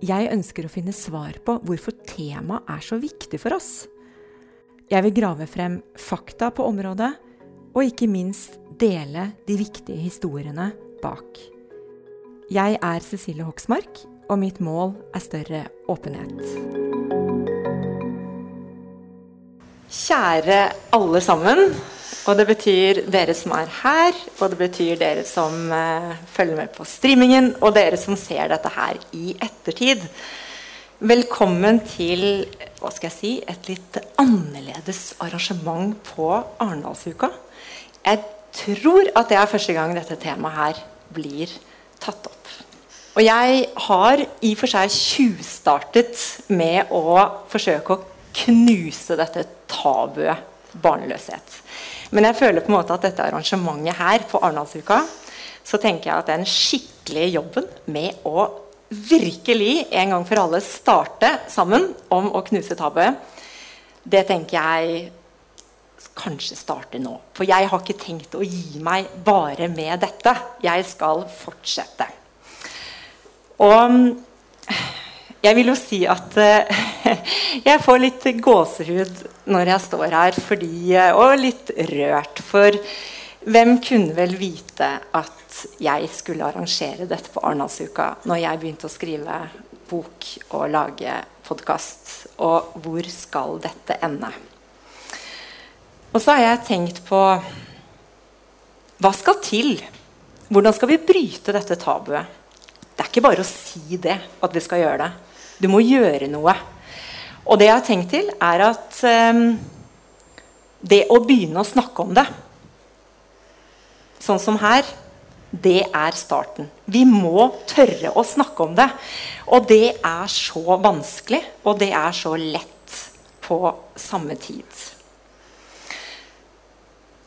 Jeg ønsker å finne svar på hvorfor temaet er så viktig for oss. Jeg vil grave frem fakta på området, og ikke minst dele de viktige historiene bak. Jeg er Cecilie Hoksmark, og mitt mål er større åpenhet. Kjære alle sammen. Og det betyr dere som er her, og det betyr dere som uh, følger med på streamingen, og dere som ser dette her i ettertid. Velkommen til hva skal jeg si, et litt annerledes arrangement på Arendalsuka. Jeg tror at det er første gang dette temaet her blir tatt opp. Og jeg har i og for seg tjuvstartet med å forsøke å knuse dette tabuet barnløshet. Men jeg føler på en måte at dette arrangementet her på Arendalsuka, så tenker jeg at den skikkelige jobben med å virkelig en gang for alle starte sammen om å knuse tabuet, det tenker jeg kanskje starter nå. For jeg har ikke tenkt å gi meg bare med dette. Jeg skal fortsette. Og jeg vil jo si at uh, jeg får litt gåsehud når jeg står her, fordi, uh, og litt rørt. For hvem kunne vel vite at jeg skulle arrangere dette på Arendalsuka når jeg begynte å skrive bok og lage podkast? Og hvor skal dette ende? Og så har jeg tenkt på hva skal til? Hvordan skal vi bryte dette tabuet? Det er ikke bare å si det, at vi skal gjøre det. Du må gjøre noe. Og det jeg har tenkt til, er at um, det å begynne å snakke om det, sånn som her, det er starten. Vi må tørre å snakke om det. Og det er så vanskelig, og det er så lett på samme tid.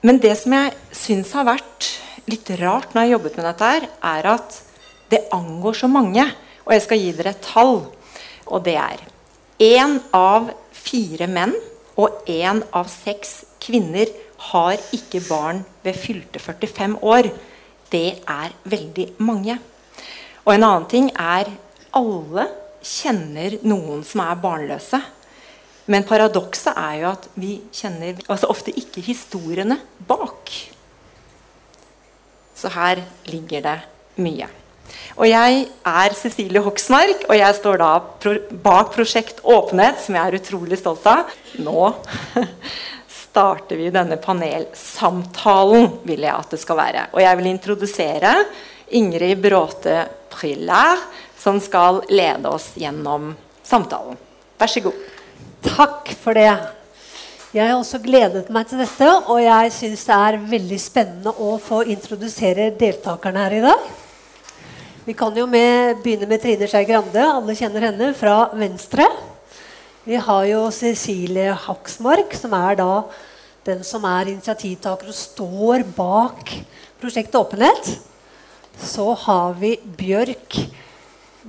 Men det som jeg syns har vært litt rart når jeg har jobbet med dette, her, er at det angår så mange. Og jeg skal gi dere et tall. Og det er én av fire menn og én av seks kvinner har ikke barn ved fylte 45 år. Det er veldig mange. Og en annen ting er alle kjenner noen som er barnløse. Men paradokset er jo at vi kjenner altså ofte ikke historiene bak. Så her ligger det mye. Og jeg er Cecilie Hoksmark, og jeg står da bak Prosjekt åpenhet, som jeg er utrolig stolt av. Nå starter vi denne panelsamtalen, vil jeg at det skal være. Og jeg vil introdusere Ingrid Bråte Prillær, som skal lede oss gjennom samtalen. Vær så god. Takk for det. Jeg har også gledet meg til dette, og jeg syns det er veldig spennende å få introdusere deltakerne her i dag. Vi kan jo med, begynne med Trine Skei Grande. Alle kjenner henne fra Venstre. Vi har jo Cecilie Haksmark, som er da den som er initiativtaker og står bak prosjektet Åpenhet. Så har vi Bjørk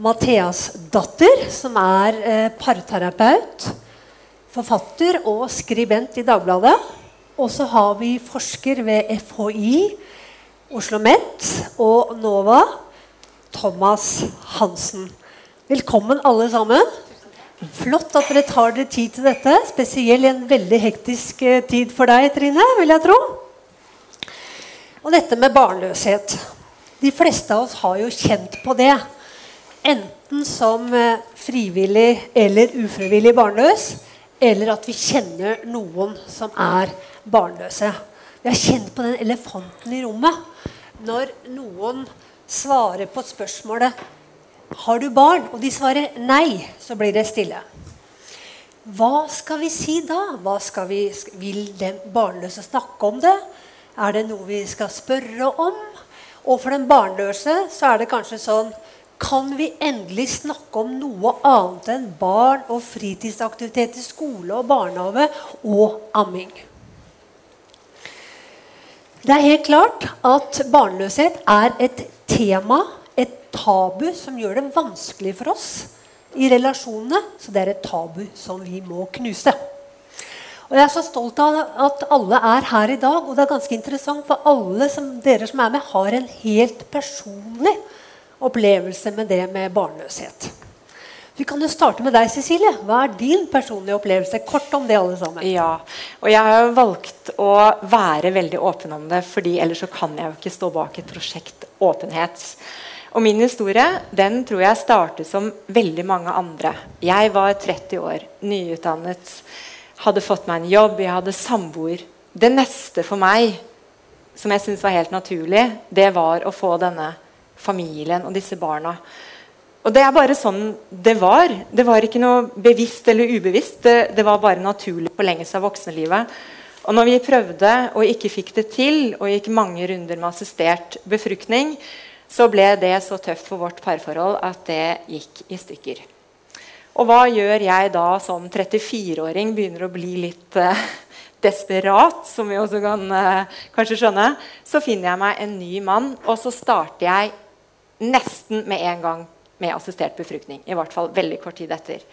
Matheasdatter, som er eh, parterapeut, forfatter og skribent i Dagbladet. Og så har vi forsker ved FHI, Oslo OsloMet og NOVA, Thomas Hansen. Velkommen, alle sammen. Flott at dere tar dere tid til dette. Spesielt i en veldig hektisk eh, tid for deg, Trine. vil jeg tro. Og dette med barnløshet. De fleste av oss har jo kjent på det. Enten som eh, frivillig eller ufrivillig barnløs, eller at vi kjenner noen som er barnløse. Vi har kjent på den elefanten i rommet. Når noen svarer på spørsmålet 'Har du barn?' og de svarer nei, så blir det stille. Hva skal vi si da? Hva skal Vi, vil den barnløse snakke om det? Er det noe vi skal spørre om? Og for den barnløse så er det kanskje sånn Kan vi endelig snakke om noe annet enn barn og fritidsaktivitet i skole og barnehage og amming? Det er helt klart at barnløshet er et tema, et tabu, som gjør det vanskelig for oss i relasjonene. Så det er et tabu som vi må knuse. Og Jeg er så stolt av at alle er her i dag. Og det er ganske interessant, for alle som, dere som er med, har en helt personlig opplevelse med det med barnløshet. Vi kan jo starte med deg, Cecilie. Hva er din personlige opplevelse? Kort om det, alle sammen. Ja, og Jeg har jo valgt å være veldig åpen om det, fordi ellers så kan jeg jo ikke stå bak et prosjekt åpenhet. Og min historie den tror jeg startet som veldig mange andre. Jeg var 30 år, nyutdannet hadde fått meg en jobb, jeg hadde samboer. Det neste for meg, som jeg syntes var helt naturlig, det var å få denne familien og disse barna. Og det er bare sånn det var. Det var ikke noe bevisst eller ubevisst. Det, det var bare naturlig forlengelse av voksenlivet. Og når vi prøvde og ikke fikk det til, og gikk mange runder med assistert befruktning, så ble det så tøft for vårt parforhold at det gikk i stykker. Og hva gjør jeg da som 34-åring? Begynner å bli litt uh, desperat, som vi også kan uh, kanskje skjønne. Så finner jeg meg en ny mann, og så starter jeg nesten med en gang med assistert befruktning. I hvert fall veldig kort tid etter.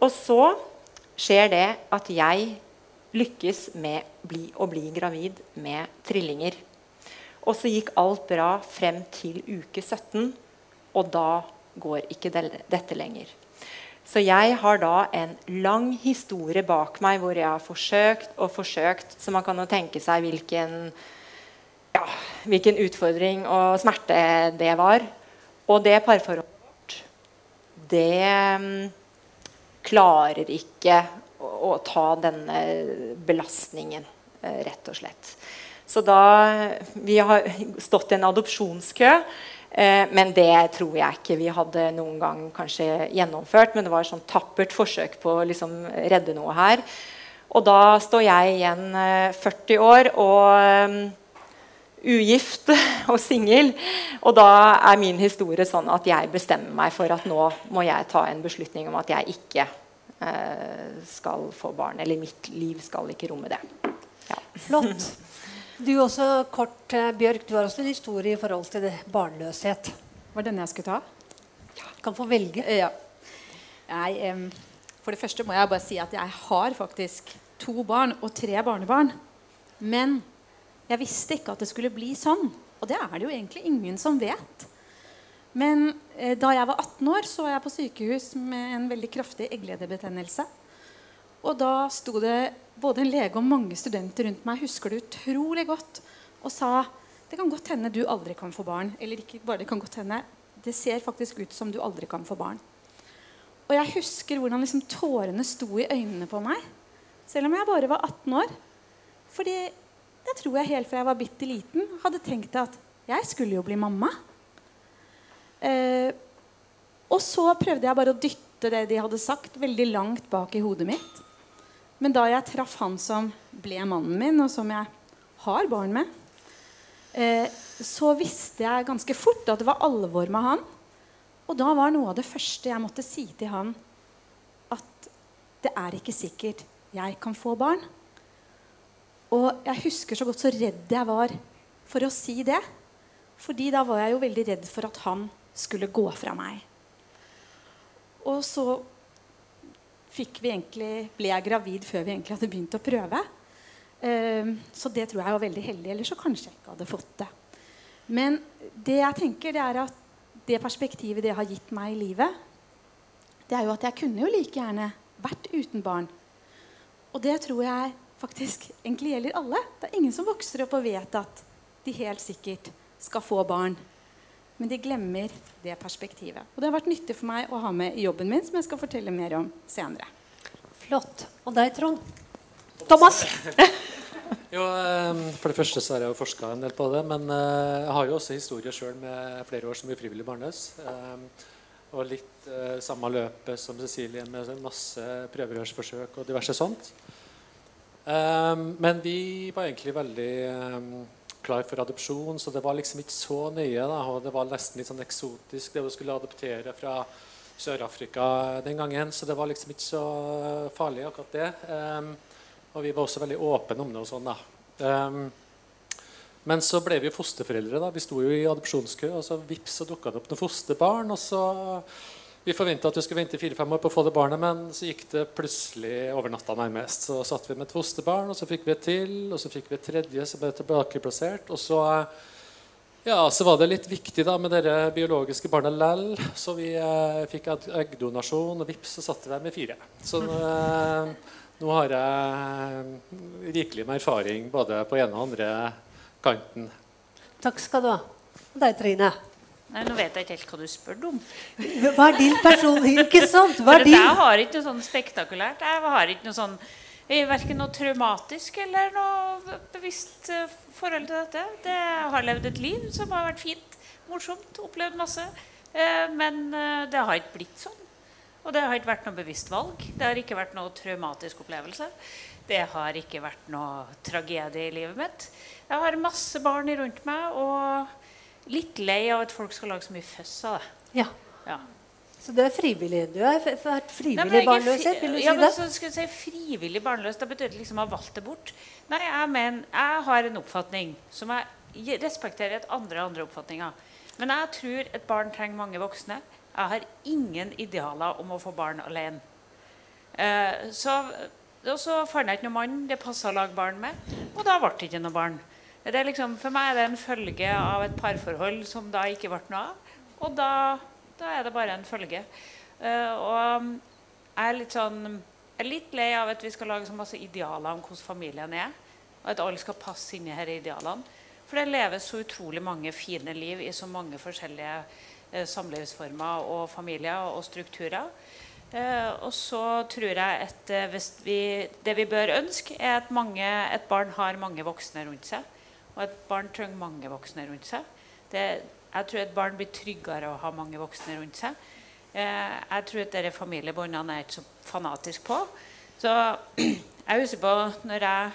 Og så skjer det at jeg lykkes med bli, å bli gravid med trillinger. Og så gikk alt bra frem til uke 17, og da går ikke dette lenger. Så jeg har da en lang historie bak meg hvor jeg har forsøkt og forsøkt. Så man kan jo tenke seg hvilken, ja, hvilken utfordring og smerte det var. Og det parforholdet det um, klarer ikke å, å, ta denne belastningen, uh, rett og slett. Så da Vi har stått i en adopsjonskø. Eh, men det tror jeg ikke vi hadde noen gang kanskje gjennomført. Men det var et sånn tappert forsøk på å liksom redde noe her. Og da står jeg igjen 40 eh, år og um, ugift og singel. Og da er min historie sånn at jeg bestemmer meg for at nå må jeg ta en beslutning om at jeg ikke eh, skal få barn. Eller mitt liv skal ikke romme det. Ja. Flott. Du også, kort, eh, Bjørk, du har også en historie i forhold til barnløshet. Var det denne jeg skulle ta? Ja, kan få velge. Ja. Nei, um, for det første må jeg bare si at jeg har faktisk to barn og tre barnebarn. Men jeg visste ikke at det skulle bli sånn. Og det er det jo egentlig ingen som vet. Men eh, da jeg var 18 år, så var jeg på sykehus med en veldig kraftig eggledebetennelse. Og da sto det både en lege og mange studenter rundt meg husker det utrolig godt og sa det kan godt hende du aldri kan få barn. Eller ikke bare det kan godt hende. Det ser faktisk ut som du aldri kan få barn. Og jeg husker hvordan liksom tårene sto i øynene på meg. Selv om jeg bare var 18 år. Fordi jeg tror jeg helt fra jeg var bitte liten hadde tenkt at jeg skulle jo bli mamma. Eh, og så prøvde jeg bare å dytte det de hadde sagt, veldig langt bak i hodet mitt. Men da jeg traff han som ble mannen min, og som jeg har barn med, eh, så visste jeg ganske fort at det var alvor med han. Og da var noe av det første jeg måtte si til han, at det er ikke sikkert jeg kan få barn. Og jeg husker så godt så redd jeg var for å si det. Fordi da var jeg jo veldig redd for at han skulle gå fra meg. Og så vi egentlig, ble jeg gravid før vi egentlig hadde begynt å prøve. Uh, så det tror jeg var veldig heldig. Eller så kanskje jeg ikke hadde fått det. Men det jeg tenker, det er at det perspektivet det har gitt meg i livet, det er jo at jeg kunne jo like gjerne vært uten barn. Og det tror jeg faktisk egentlig gjelder alle. Det er ingen som vokser opp og vet at de helt sikkert skal få barn. Men de glemmer det perspektivet. Og det har vært nyttig for meg å ha med i jobben min, som jeg skal fortelle mer om senere. Flott. Og deg, Trond? Thomas? Jo, ehm, For det første så har jeg jo forska en del på det. Men eh, jeg har jo også historie sjøl med flere år som ufrivillig barnløs. ehm, Og litt eh, samme løpet som Cecilie, med masse prøverørsforsøk og diverse sånt. Ehm, Men vi var egentlig veldig ehm, klar for adopsjon, så det var liksom ikke så nøye. da, Og det var nesten litt sånn eksotisk det å skulle adoptere fra Sør-Afrika den gangen. Så det var liksom ikke så farlig, akkurat det. Ehm, og vi var også veldig åpne om det. og sånn da. Men så ble vi jo fosterforeldre. da. Vi sto jo i adopsjonskø, og så vips, så dukka det opp noen fosterbarn. og så... Vi forventa at vi skulle vente fire-fem år på å få det barnet, men så gikk det plutselig over natta nærmest. Så satt vi med et fosterbarn, og så fikk vi et til, og så fikk vi et tredje som ble tilbakeplassert. Og så, ja, så var det litt viktig da med dere biologiske barnet lell, så vi eh, fikk eggdonasjon, og vips, så satt vi med fire. Så eh, nå har jeg rikelig med erfaring både på ene og andre kanten. Takk skal du ha. Og deg, Trine? Nei, Nå vet jeg ikke helt hva du spør om. Hva er din person... Ikke sant? Hva er din jeg har ikke noe sånn spektakulært. Jeg har ikke noe sånn Verken noe traumatisk eller noe bevisst eh, forhold til dette. Det har levd et liv som har vært fint, morsomt, opplevd masse. Eh, Men eh, det har ikke blitt sånn. Og det har ikke vært noe bevisst valg. Det har ikke vært noe traumatisk opplevelse. Det har ikke vært noe tragedie i livet mitt. Jeg har masse barn rundt meg og litt lei av at folk skal lage så mye føss av det. Ja, Ja. Så du er frivillig? Du har vært frivillig er barnløs? fri- Vil du si ja, men det? så skal jeg si frivillig barnløs. Det betyr liksom å ha valgt det bort. Nei, jeg, mener, jeg har en oppfatning som jeg respekterer at andre har andre oppfatninger. Men jeg tror et barn trenger mange voksne. Jeg har ingen idealer om å få barn alene. Eh, så, og så fant jeg ikke noen mann det passa å lage barn med, og da ble det ikke noe barn. Liksom, for meg er det en følge av et parforhold som da ikke ble noe av. Og da, da er det bare en følge. Uh, og jeg er litt sånn jeg er litt lei av at vi skal lage så masse idealer om hvordan familien er. Og at alle skal passe inn i disse idealene. For det leves så utrolig mange fine liv i så mange forskjellige eh, samlivsformer og familier og strukturer. Eh, og så tror jeg at vi, det vi bør ønske, er at mange, et barn har mange voksne rundt seg. Og et barn trenger mange voksne rundt seg. Det, jeg tror et barn blir tryggere å ha mange voksne rundt seg. Eh, jeg tror at dere familiebåndene er ikke så fanatisk på. Så jeg husker på når jeg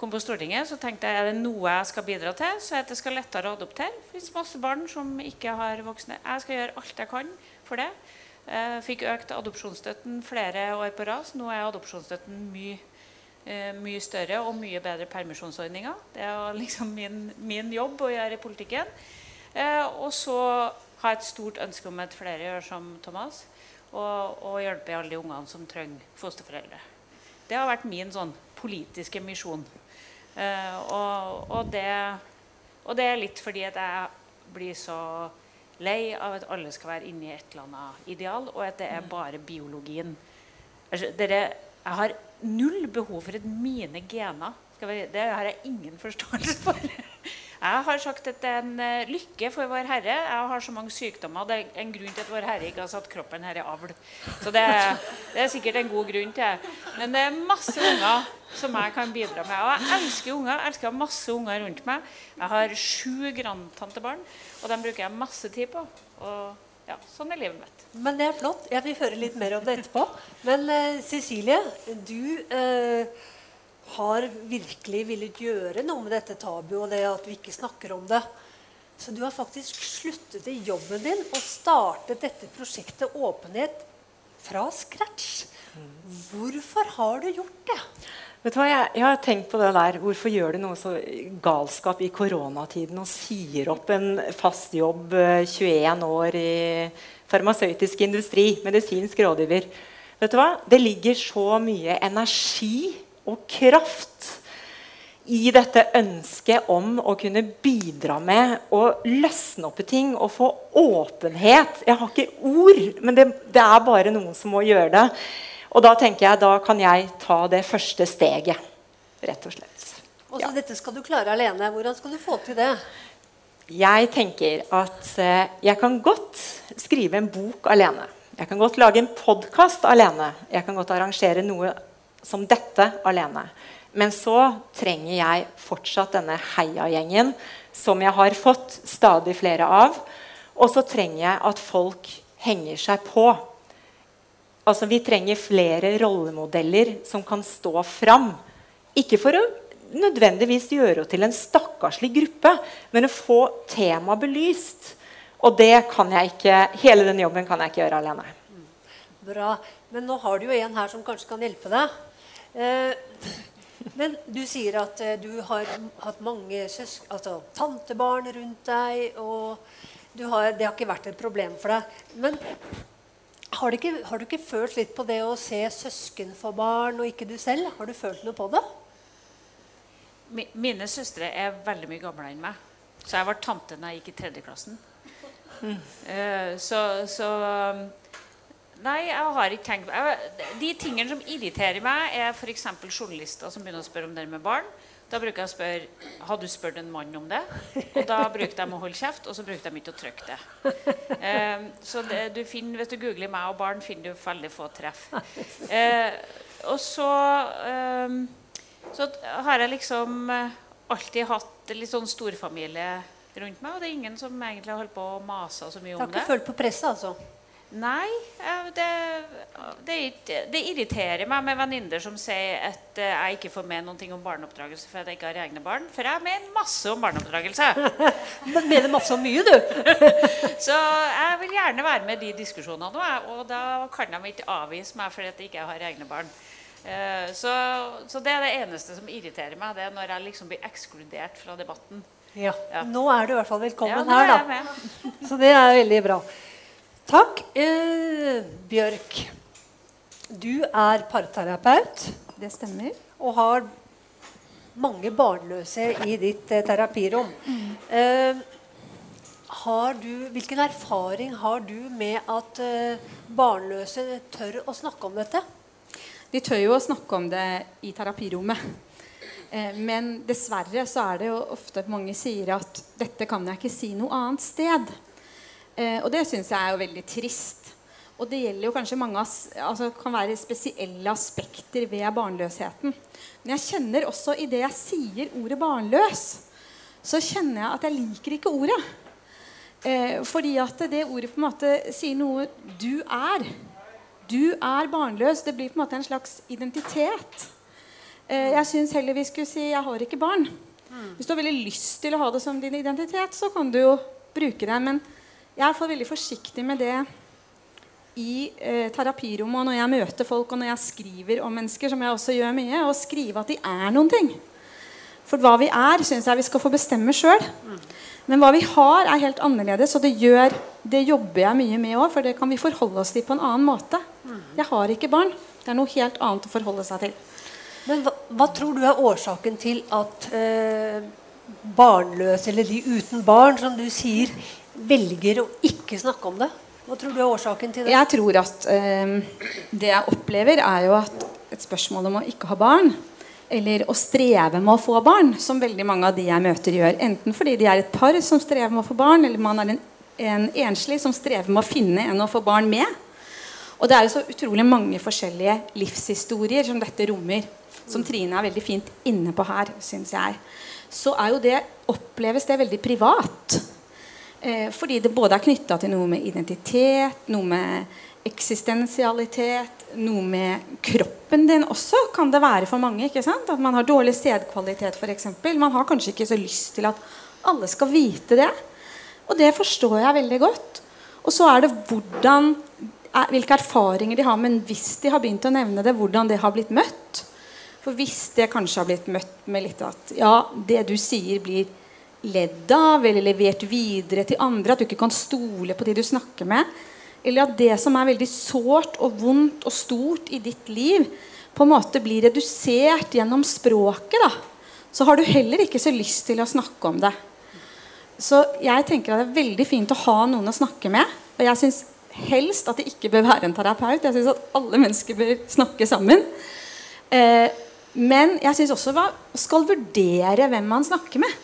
kom på Stortinget, så tenkte jeg er det noe jeg skal bidra til, så er det at det skal lettere å adoptere. Det finnes masse barn som ikke har voksne. Jeg skal gjøre alt jeg kan for det. Jeg fikk økt adopsjonsstøtten flere år på rad. så Nå er adopsjonsstøtten mye, eh, mye større og mye bedre permisjonsordninger. Det er liksom min, min jobb å gjøre i politikken. Eh, og så har jeg et stort ønske om at flere gjør som Thomas, og, og hjelper alle de ungene som trenger fosterforeldre. Det har vært min sånn politiske misjon. Eh, og, og, det, og det er litt fordi at jeg blir så lei av at alle skal være inni et eller annet ideal, og at det er bare biologien. Altså, dere, jeg har null behov for at mine gener Det har jeg ingen forståelse for. Jeg har sagt at det er en eh, lykke for Vår Herre. Jeg har så mange sykdommer. Det er en grunn til at Vår Herre ikke har satt kroppen her i avl. Så det, det er sikkert en god grunn til det. Men det er masse unger som jeg kan bidra med. Og jeg elsker unger. Jeg elsker masse unger rundt meg. Jeg har sju grandtantebarn, og dem bruker jeg masse tid på. Og ja, sånn er livet mitt. Men det er flott. Jeg vil høre litt mer om det etterpå. Men eh, Cecilie, du eh, har virkelig villet gjøre noe med dette tabu og det at vi ikke snakker om det. Så du har faktisk sluttet i jobben din og startet dette prosjektet Åpenhet fra scratch. Hvorfor har du gjort det? Vet du hva, jeg, jeg har tenkt på det der. Hvorfor gjør du noe så galskap i koronatiden og sier opp en fast jobb, eh, 21 år i farmasøytisk industri, medisinsk rådgiver? Vet du hva? Det ligger så mye energi og kraft i dette ønsket om å kunne bidra med å løsne opp i ting og få åpenhet. Jeg har ikke ord, men det, det er bare noen som må gjøre det. Og da tenker jeg, da kan jeg ta det første steget, rett og slett. Og så Dette skal du klare alene. Hvordan skal du få til det? Jeg tenker at eh, jeg kan godt skrive en bok alene. Jeg kan godt lage en podkast alene. Jeg kan godt arrangere noe som dette alene. Men så trenger jeg fortsatt denne heiagjengen som jeg har fått stadig flere av. Og så trenger jeg at folk henger seg på. Altså, Vi trenger flere rollemodeller som kan stå fram. Ikke for å nødvendigvis gjøre henne til en stakkarslig gruppe, men å få temaet belyst. Og det kan jeg ikke, hele den jobben kan jeg ikke gjøre alene. Bra. Men nå har du jo en her som kanskje kan hjelpe deg. Eh, men du sier at eh, du har hatt mange søsk altså, tantebarn rundt deg. og har, Det har ikke vært et problem for deg. Men har du, ikke, har du ikke følt litt på det å se søsken få barn, og ikke du selv? Har du følt noe på det? Mine søstre er veldig mye gamlere enn meg. Så jeg var tante da jeg gikk i tredje klassen. Mm. Uh, så, så, Nei, jeg har ikke tenkt jeg, De tingene som irriterer meg, er f.eks. journalister som begynner å spørre om det med barn. Da bruker jeg å spørre Har du spurt en mann om det. Og da bruker de å holde kjeft, og så bruker de ikke å trykke det. Eh, så det, du finner, hvis du googler meg og barn, finner du veldig få treff. Eh, og så så har jeg liksom eh, alltid hatt litt sånn storfamilie rundt meg. Og det er ingen som egentlig har holdt på å mase så mye om det. Du har ikke følt på presset, altså? Nei. Det, det, det, irriterer meg med venninner som sier at eh, jeg ikke får med noe om barneoppdragelse fordi jeg ikke har egne barn. For jeg mener masse om barneoppdragelse. Men mener masse om mye, du. så jeg vil gjerne være med i de diskusjonene, og da kan de ikke avvise meg fordi jeg ikke har egne barn. Eh, så, så, det er det eneste som irriterer meg, det er når jeg liksom blir ekskludert fra debatten. Ja. ja. Nå er du i hvert fall velkommen ja, her, da. Så det er veldig bra. Takk. Eh, Bjørk, du er parterapeut. Det stemmer. Og har mange barnløse i ditt eh, terapirom. Mm. Eh, du, hvilken erfaring har du med at eh, barnløse tør å snakke om dette? De tør jo å snakke om det i terapirommet. Eh, men dessverre så er det jo ofte mange sier at 'dette kan jeg ikke si noe annet sted'. Eh, og det syns jeg er jo veldig trist. Og det gjelder jo kanskje mange altså kan være spesielle aspekter ved barnløsheten. Men jeg kjenner også i det jeg sier ordet 'barnløs', så kjenner jeg at jeg liker ikke ordet. Eh, fordi at det ordet på en måte sier noe du er. Du er barnløs. Det blir på en måte en slags identitet. Eh, jeg syns heller vi skulle si 'jeg har ikke barn'. Hvis du har veldig lyst til å ha det som din identitet, så kan du jo bruke det. Men jeg er veldig forsiktig med det i eh, terapirommet og når jeg møter folk og når jeg skriver om mennesker, som jeg også gjør mye, å skrive at de er noen ting. For hva vi er, syns jeg vi skal få bestemme sjøl. Men hva vi har, er helt annerledes, og det, gjør, det jobber jeg mye med òg. For det kan vi forholde oss til på en annen måte. Jeg har ikke barn. Det er noe helt annet å forholde seg til. Men hva, hva tror du er årsaken til at eh, barnløse, eller de uten barn, som du sier, velger å ikke snakke om det? Hva tror du er årsaken til det? Jeg tror at eh, Det jeg opplever, er jo at et spørsmål om å ikke ha barn, eller å streve med å få barn, som veldig mange av de jeg møter, gjør. Enten fordi de er et par som strever med å få barn, eller man er en, en enslig som strever med å finne en å få barn med. Og det er jo så utrolig mange forskjellige livshistorier som dette rommer. Som Trine er veldig fint inne på her, syns jeg. Så er jo det, oppleves det veldig privat. Eh, fordi det både er knytta til noe med identitet, noe med eksistensialitet, noe med kroppen din også, kan det være for mange. ikke sant? At man har dårlig stedkvalitet, f.eks. Man har kanskje ikke så lyst til at alle skal vite det. Og det forstår jeg veldig godt. Og så er det hvordan hvilke erfaringer de har, men hvis de har begynt å nevne det, hvordan det har blitt møtt. For hvis det kanskje har blitt møtt med litt at ja, det du sier, blir ledd av eller levert videre til andre, at du ikke kan stole på de du snakker med, eller at det som er veldig sårt og vondt og stort i ditt liv, på en måte blir redusert gjennom språket, da, så har du heller ikke så lyst til å snakke om det. Så jeg tenker at det er veldig fint å ha noen å snakke med. Og jeg synes helst at det ikke bør være en terapeut. Jeg syns at alle mennesker bør snakke sammen. Eh, men jeg syns også man skal vurdere hvem man snakker med.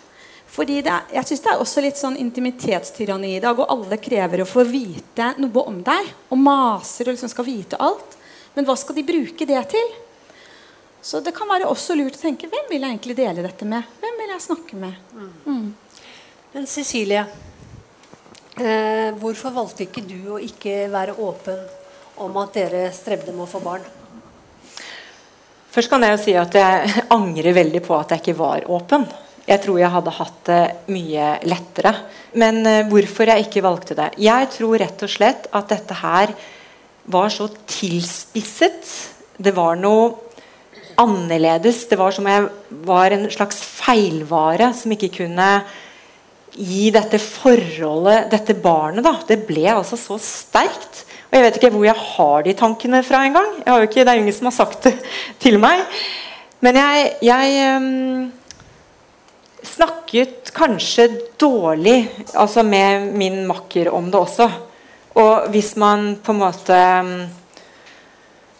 Fordi det er, jeg synes det er også litt sånn intimitetstyranni i dag, og alle krever å få vite noe om deg. Og maser og liksom skal vite alt. Men hva skal de bruke det til? Så det kan være også lurt å tenke hvem vil jeg egentlig dele dette med? Hvem vil jeg snakke med? Mm. Men Cecilie, eh, hvorfor valgte ikke du å ikke være åpen om at dere strevde med å få barn? Først kan jeg jo si at jeg angrer veldig på at jeg ikke var åpen. Jeg tror jeg hadde hatt det mye lettere. Men uh, hvorfor jeg ikke valgte det? Jeg tror rett og slett at dette her var så tilspisset. Det var noe annerledes. Det var som jeg var en slags feilvare som ikke kunne gi dette forholdet, dette barnet, da. Det ble altså så sterkt. Og jeg vet ikke hvor jeg har de tankene fra engang. Det er ingen som har sagt det til meg. Men jeg, jeg um, snakket kanskje dårlig altså med min makker om det også. Og hvis man på en måte um,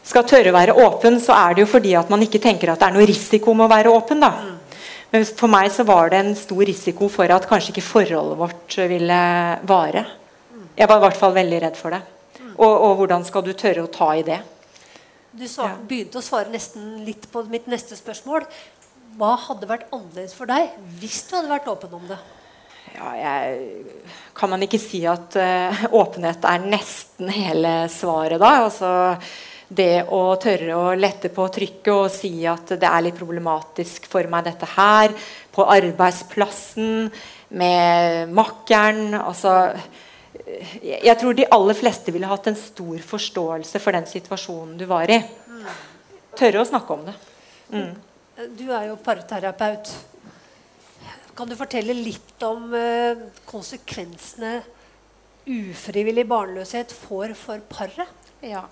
skal tørre å være åpen, så er det jo fordi at man ikke tenker at det er noe risiko med å være åpen. da. Men for meg så var det en stor risiko for at kanskje ikke forholdet vårt ville vare. Jeg var i hvert fall veldig redd for det. Og, og hvordan skal du tørre å ta i det? Du sa, begynte å svare nesten litt på mitt neste spørsmål. Hva hadde vært annerledes for deg hvis du hadde vært åpen om det? Ja, jeg, kan man ikke si at uh, åpenhet er nesten hele svaret, da? Altså, det å tørre å lette på trykket og si at det er litt problematisk for meg, dette her. På arbeidsplassen, med makkeren. Altså Jeg tror de aller fleste ville hatt en stor forståelse for den situasjonen du var i. Tørre å snakke om det. Mm. Du er jo parterapeut. Kan du fortelle litt om uh, konsekvensene ufrivillig barnløshet får for paret? Ja.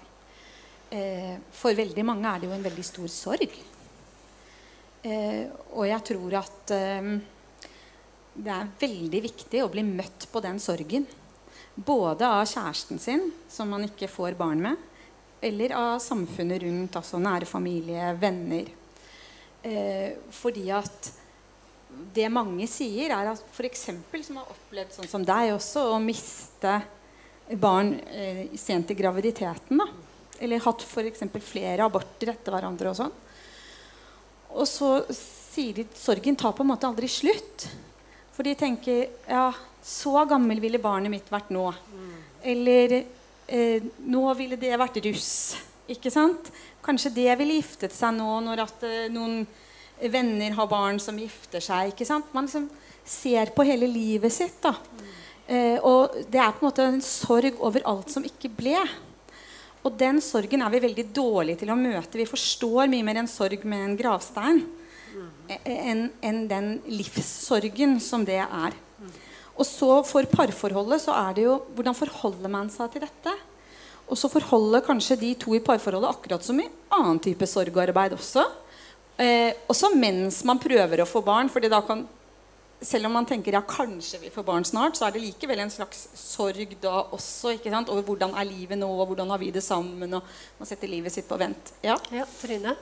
Eh, for veldig mange er det jo en veldig stor sorg. Eh, og jeg tror at eh, det er veldig viktig å bli møtt på den sorgen. Både av kjæresten sin, som man ikke får barn med, eller av samfunnet rundt, altså nære familie, venner. Eh, fordi at det mange sier, er at f.eks. som har opplevd sånn som deg også, å miste barn eh, sent i graviditeten. da eller hatt f.eks. flere aborter etter hverandre. Og sånn. Og så sier de at sorgen tar på en måte aldri slutt. For de tenker ja, så gammel ville barnet mitt vært nå. Mm. Eller eh, nå ville det vært russ. Ikke sant? Kanskje det ville giftet seg nå når at, eh, noen venner har barn som gifter seg. ikke sant? Man liksom ser på hele livet sitt. da. Eh, og det er på en måte en sorg over alt som ikke ble. Og den sorgen er vi veldig dårlige til å møte. Vi forstår mye mer en sorg med en gravstein enn en den livssorgen som det er. Og så for parforholdet så er det jo hvordan forholder man seg til dette? Og så forholder kanskje de to i parforholdet akkurat som i annen type sorgarbeid også. Eh, også mens man prøver å få barn. fordi da kan selv om man tenker ja, kanskje vi får barn snart, så er det likevel en slags sorg da også ikke sant? over hvordan er livet nå, og hvordan har vi det sammen. og Man setter livet sitt på vent. Ja, ja Trine?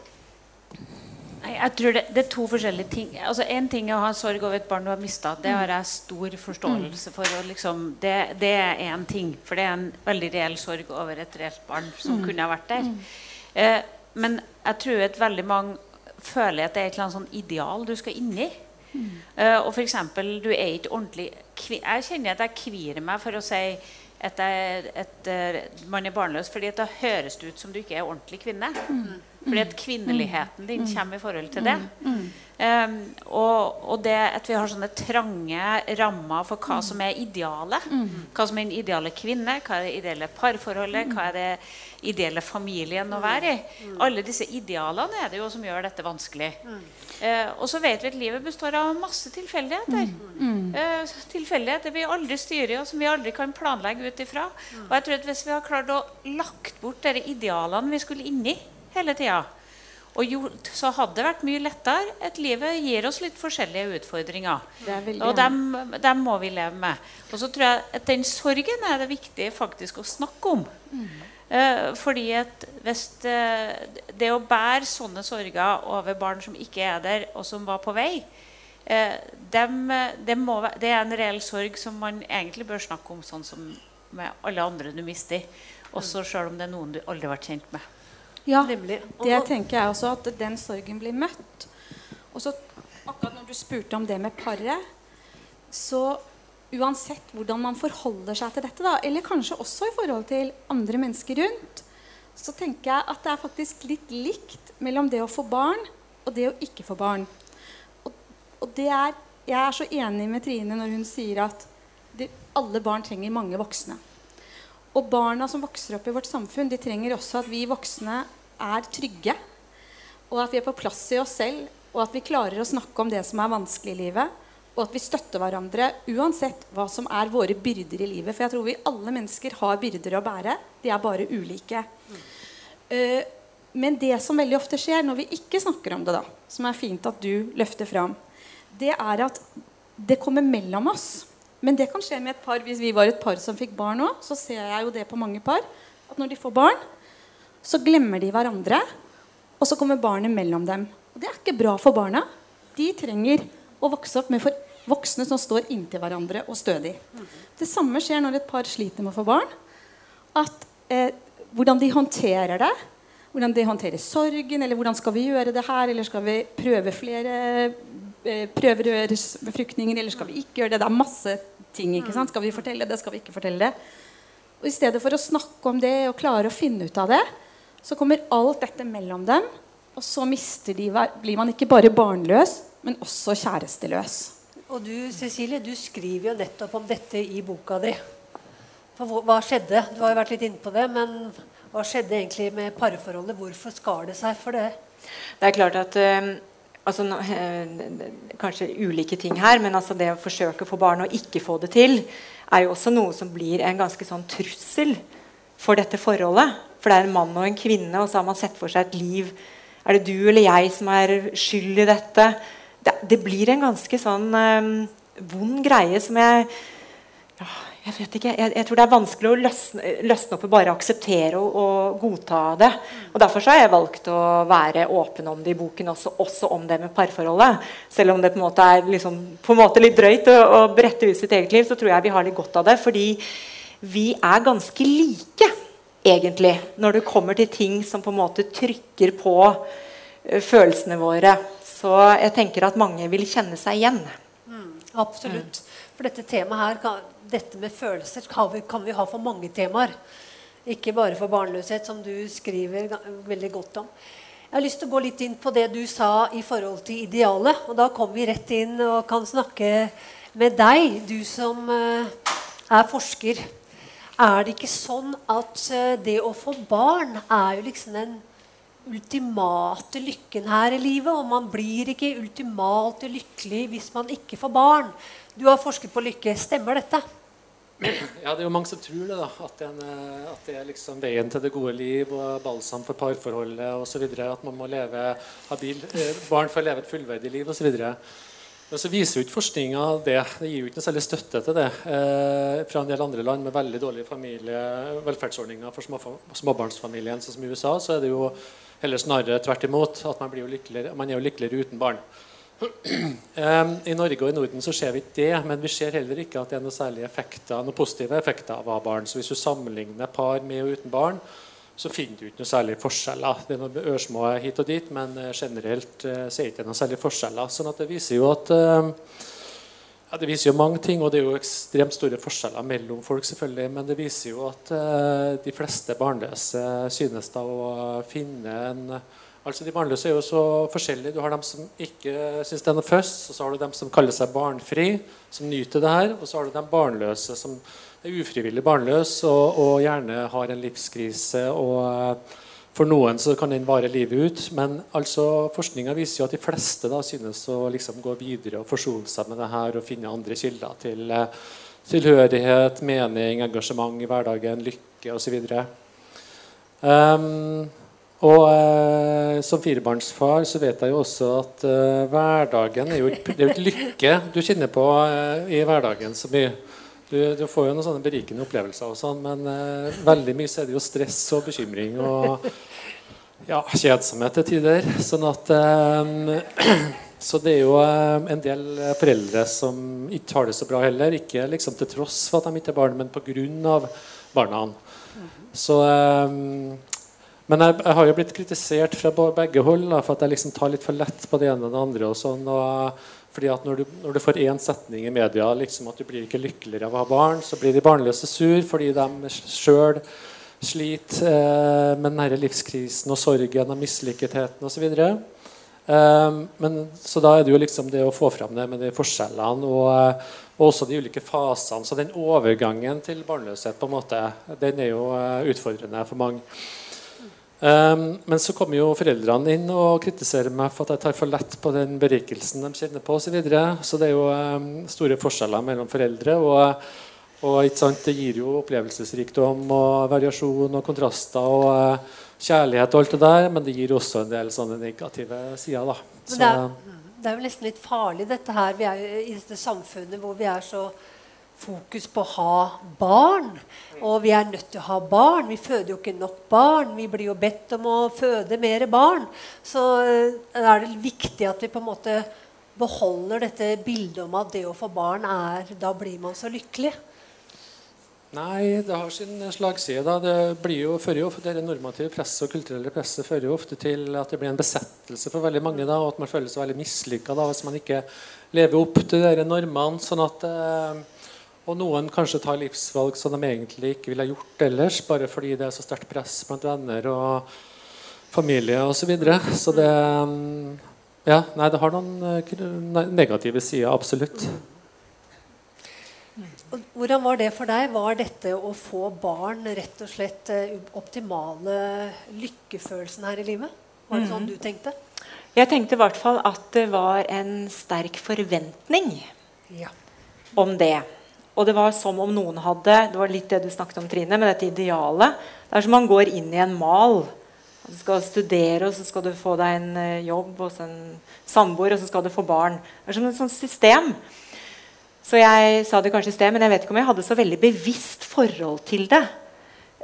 Nei, jeg tror det, det, er to forskjellige ting. Altså Én ting er å ha sorg over et barn du har mista. Det har jeg stor forståelse for. Liksom, det, det, er én ting. For det er en veldig reell sorg over et reelt barn som mm. kunne ha vært der. Eh, men jeg tror at veldig mange føler at det er et eller annet sånn ideal du skal inn i. Uh, og f.eks. du er ikke ordentlig Jeg kjenner at jeg kvier meg for å si at, jeg, at uh, man er barnløs, fordi da høres det ut som du ikke er ordentlig kvinne. Mm. Fordi at kvinneligheten din kommer i forhold til det. Um, og, og, det at vi har sånne trange rammer for hva som er idealet. Hva som er den ideale kvinne, hva er det ideelle parforholdet, hva er det ideelle familien å være i. Alle disse idealene er det jo som gjør dette vanskelig. Eh, og så vet vi at livet består av masse tilfeldigheter. Mm. Eh, tilfeldigheter vi aldri styrer, og som vi aldri kan planlegge ut ifra. Og jeg tror at Hvis vi har klart å lagt bort de idealene vi skulle inn i hele tida, så hadde det vært mye lettere Et livet gir oss litt forskjellige utfordringer. Og dem, dem, må vi leve med. Og så tror jeg at den sorgen er det viktig faktisk å snakke om. Mm. Eh, fordi at hvis det, det, å bære sånne sorger over barn som ikke er der, og som var på vei, eh, dem, eh, det, må, det er en reell sorg som man egentlig bør snakke om sånn som med alle andre du mister. Også selv om det er noen du aldri har vært kjent med. Ja, Nemlig. Og det tenker jeg også, at den sorgen blir møtt. Og så akkurat når du spurte om det med paret, så uansett hvordan man forholder seg til dette, da, eller kanskje også i forhold til andre mennesker rundt, så tenker jeg at det er faktisk litt likt mellom det å få barn og det å ikke få barn. Og, og det er, jeg er så enig med Trine når hun sier at det, alle barn trenger mange voksne. Og barna som vokser opp i vårt samfunn, de trenger også at vi voksne er trygge. Og at vi er på plass i oss selv, og at vi klarer å snakke om det som er vanskelig i livet. Og at vi støtter hverandre uansett hva som er våre byrder i livet. For jeg tror vi alle mennesker har byrder å bære. De er bare ulike. Eh, men det som veldig ofte skjer når vi ikke snakker om det, da, som er fint at du løfter fram, det er at det kommer mellom oss. Men det kan skje med et par. Hvis vi var et par som fikk barn nå, så ser jeg jo det på mange par. At når de får barn, så glemmer de hverandre. Og så kommer barnet mellom dem. Og det er ikke bra for barna. De trenger å vokse opp med for voksne som står inntil hverandre og stødig. Det samme skjer når et par sliter med å få barn. At eh, Hvordan de håndterer det. Hvordan de håndterer sorgen. Eller hvordan skal vi gjøre det her? Eller skal vi prøve flere eh, prøverørsbefruktninger? Eller skal vi ikke gjøre det? Det er masse ting. ikke sant? Skal vi fortelle det? Skal vi ikke fortelle det? Og I stedet for å snakke om det og klare å finne ut av det, så kommer alt dette mellom dem. Og så mister de, hver- blir man ikke bare barnløs, men også kjæresteløs. Og du Cecilie, du skriver jo nettopp om dette i boka di. For hva, hva skjedde? Du har jo vært litt inne på det, men hva skjedde egentlig med parforholdet? Hvorfor skar det seg for det? Det er klart at eh, altså, eh, Kanskje ulike ting her, men altså det å forsøke å få barn og ikke få det til, er jo også noe som blir en ganske sånn trussel for dette forholdet. For det er en mann og en kvinne, og så har man sett for seg et liv. Er det du eller jeg som er skyld i dette? Det, det blir en ganske sånn eh, vond greie som jeg jeg vet ikke. Jeg, jeg tror det er vanskelig å løsne, løsne opp og bare akseptere og, og godta det. Og Derfor så har jeg valgt å være åpen om det i boken, også, også om det med parforholdet. Selv om det på en måte er liksom, en måte litt drøyt å, å brette ut sitt eget liv, så tror jeg vi har litt godt av det. Fordi vi er ganske like, egentlig, når det kommer til ting som på en måte trykker på eh, følelsene våre. Så jeg tenker at mange vil kjenne seg igjen. Absolutt. For dette temaet her, kan, dette med følelser, kan vi, kan vi ha for mange temaer. Ikke bare for barnløshet, som du skriver veldig godt om. Jeg har lyst til å gå litt inn på det du sa i forhold til idealet. Og da kommer vi rett inn og kan snakke med deg, du som eh, er forsker. Er det ikke sånn at eh, det å få barn er jo liksom den ultimate lykken her i livet. Og man blir ikke ultimalt lykkelig hvis man ikke får barn. Du har forsket på lykke. Stemmer dette? Ja, det er jo mange som tror det, da. At, en, eh, at det er liksom veien til det gode liv og balsam for parforholdet osv. At man må leve habil, eh, barn å leve et fullverdig liv osv. Men så viser jo ikke forskninga det. Det gir jo ikke noe særlig støtte til det. Eh, fra en del andre land med veldig dårlige familie, velferdsordninger for små, småbarnsfamilien, sånn som i USA, så er det jo heller snarere tvert imot. At man, blir jo man er jo lykkeligere uten barn. Um, I Norge og i Norden så ser vi ikke det, men vi ser heller ikke at det er noen særlige effekter, noen positive effekter av å ha barn. Så hvis du sammenligner par med og uten barn, så finner du ikke noen særlige forskjeller. Det er noen ørsmå hit og dit, men eh, generelt eh, så er det ikke noen særlige forskjeller. Sånn at det viser jo at eh, ja, Det viser jo mange ting, og det er jo ekstremt store forskjeller mellom folk, selvfølgelig, men det viser jo at eh, de fleste barnløse synes da å finne en Altså De barnløse er jo så forskjellige. Du har dem som ikke syns det er noe først, og så har du dem som kaller seg barnfri, som nyter det her, og så har du dem barnløse som er ufrivillig barnløse og, og gjerne har en livskrise. og eh, For noen så kan den vare livet ut. Men altså forskninga viser jo at de fleste da synes å liksom gå videre og forsone seg med det her og finne andre kilder til eh, tilhørighet, mening, engasjement i hverdagen, lykke osv. Um, og eh, som firebarnsfar så vet jeg jo også at eh, hverdagen er jo et, det er jo ikke lykke du kjenner på eh, i hverdagen så mye. Du, du får jo noen sånne berikende opplevelser, og sånn, men eh, veldig mye så er det jo stress og bekymring og ja, kjedsomhet til tider. Sånn at eh, Så det er jo eh, en del foreldre som ikke har det så bra heller. Ikke liksom til tross for at de ikke er barn, men pga. barna. Så, men jeg, jeg, har jo blitt kritisert fra begge hold da, for at jeg liksom tar litt for lett på det ene og det andre. og sånn, og fordi at når du, når du får én setning i media liksom at du blir ikke lykkeligere av å ha barn, så blir de barnløse sur fordi de sjøl sliter eh, med denne livskrisen og sorgen og mislykketheten osv. Eh, men, så da er det jo liksom det å få fram det med de forskjellene og, eh, og også de ulike fasene. Så den overgangen til barnløshet på en måte, den er jo eh, utfordrende for mange. Um, men så kommer jo foreldrene inn og kritiserer meg for at jeg tar for lett på den berikelsen de kjenner på Og Så, videre. så det er jo um, store forskjeller mellom foreldre. Og, og det gir jo opplevelsesrikdom og variasjon og kontraster og uh, kjærlighet og alt det der, men det gir også en del sånne negative sider. da. Så, det, er, det er jo nesten litt farlig, dette her. Vi er jo i dette samfunnet hvor vi er så fokus på å ha barn. Og vi er nødt til å ha barn. Vi føder jo ikke nok barn. Vi blir jo bedt om å føde mer barn. Så eh, er det viktig at vi på en måte beholder dette bildet om at det å få barn er Da blir man så lykkelig. Nei, det har sin slagside. Da. Det blir jo, fører jo, det normative presset og kulturelle presset fører jo ofte til at det blir en besettelse for veldig mange. Da, og at man føler seg veldig mislykka hvis man ikke lever opp til de normene. sånn at eh, og noen kanskje tar livsvalg som de egentlig ikke ville gjort ellers, bare fordi det er så sterkt press blant venner og familie osv. Så, videre. så det mm, Ja, nei, det har noen eh, negative sider, absolutt. Hvordan var det for deg? Var dette å få barn rett og slett eh, optimale lykkefølelsen her i livet? Var det sånn mm. du tenkte? Jeg tenkte i hvert fall at det var en sterk forventning ja. om det. Og det var som om noen hadde Det var litt det du snakket om, Trine, med dette idealet. Det er som man går inn i en mal. Du skal studere, og så skal du få deg en jobb, jobb så en samboer, og så skal du få barn. Det er som et sånt system. Så jeg sa det kanskje i sted, men jeg vet ikke om jeg hadde så veldig bevisst forhold til det.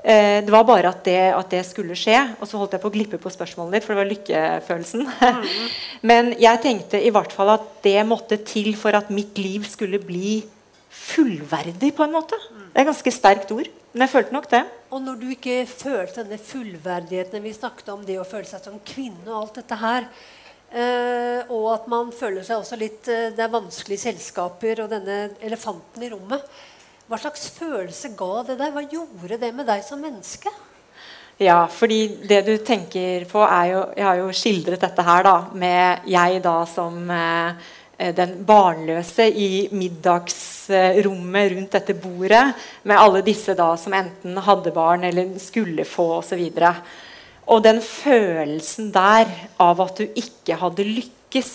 Eh, det var bare at det, at det, skulle skje. Og så holdt jeg på å glippe på spørsmålet ditt, for det var lykkefølelsen. Mm. men jeg tenkte i hvert fall at det måtte til for at mitt liv skulle bli fullverdig, på en måte. Det er et ganske sterkt ord. Men jeg følte nok det. Og når du ikke følte denne fullverdigheten Vi snakket om det å føle seg som kvinne og alt dette her. Eh, og at man føler seg også litt eh, Det er vanskelige selskaper og denne elefanten i rommet. Hva slags følelse ga det deg? Hva gjorde det med deg som menneske? Ja, fordi det du tenker på, er jo Jeg har jo skildret dette her da, med jeg da som eh, Eh, den barnløse i middagsrommet rundt dette bordet med alle disse da som enten hadde barn eller skulle få osv. Og, og den følelsen der av at du ikke hadde lykkes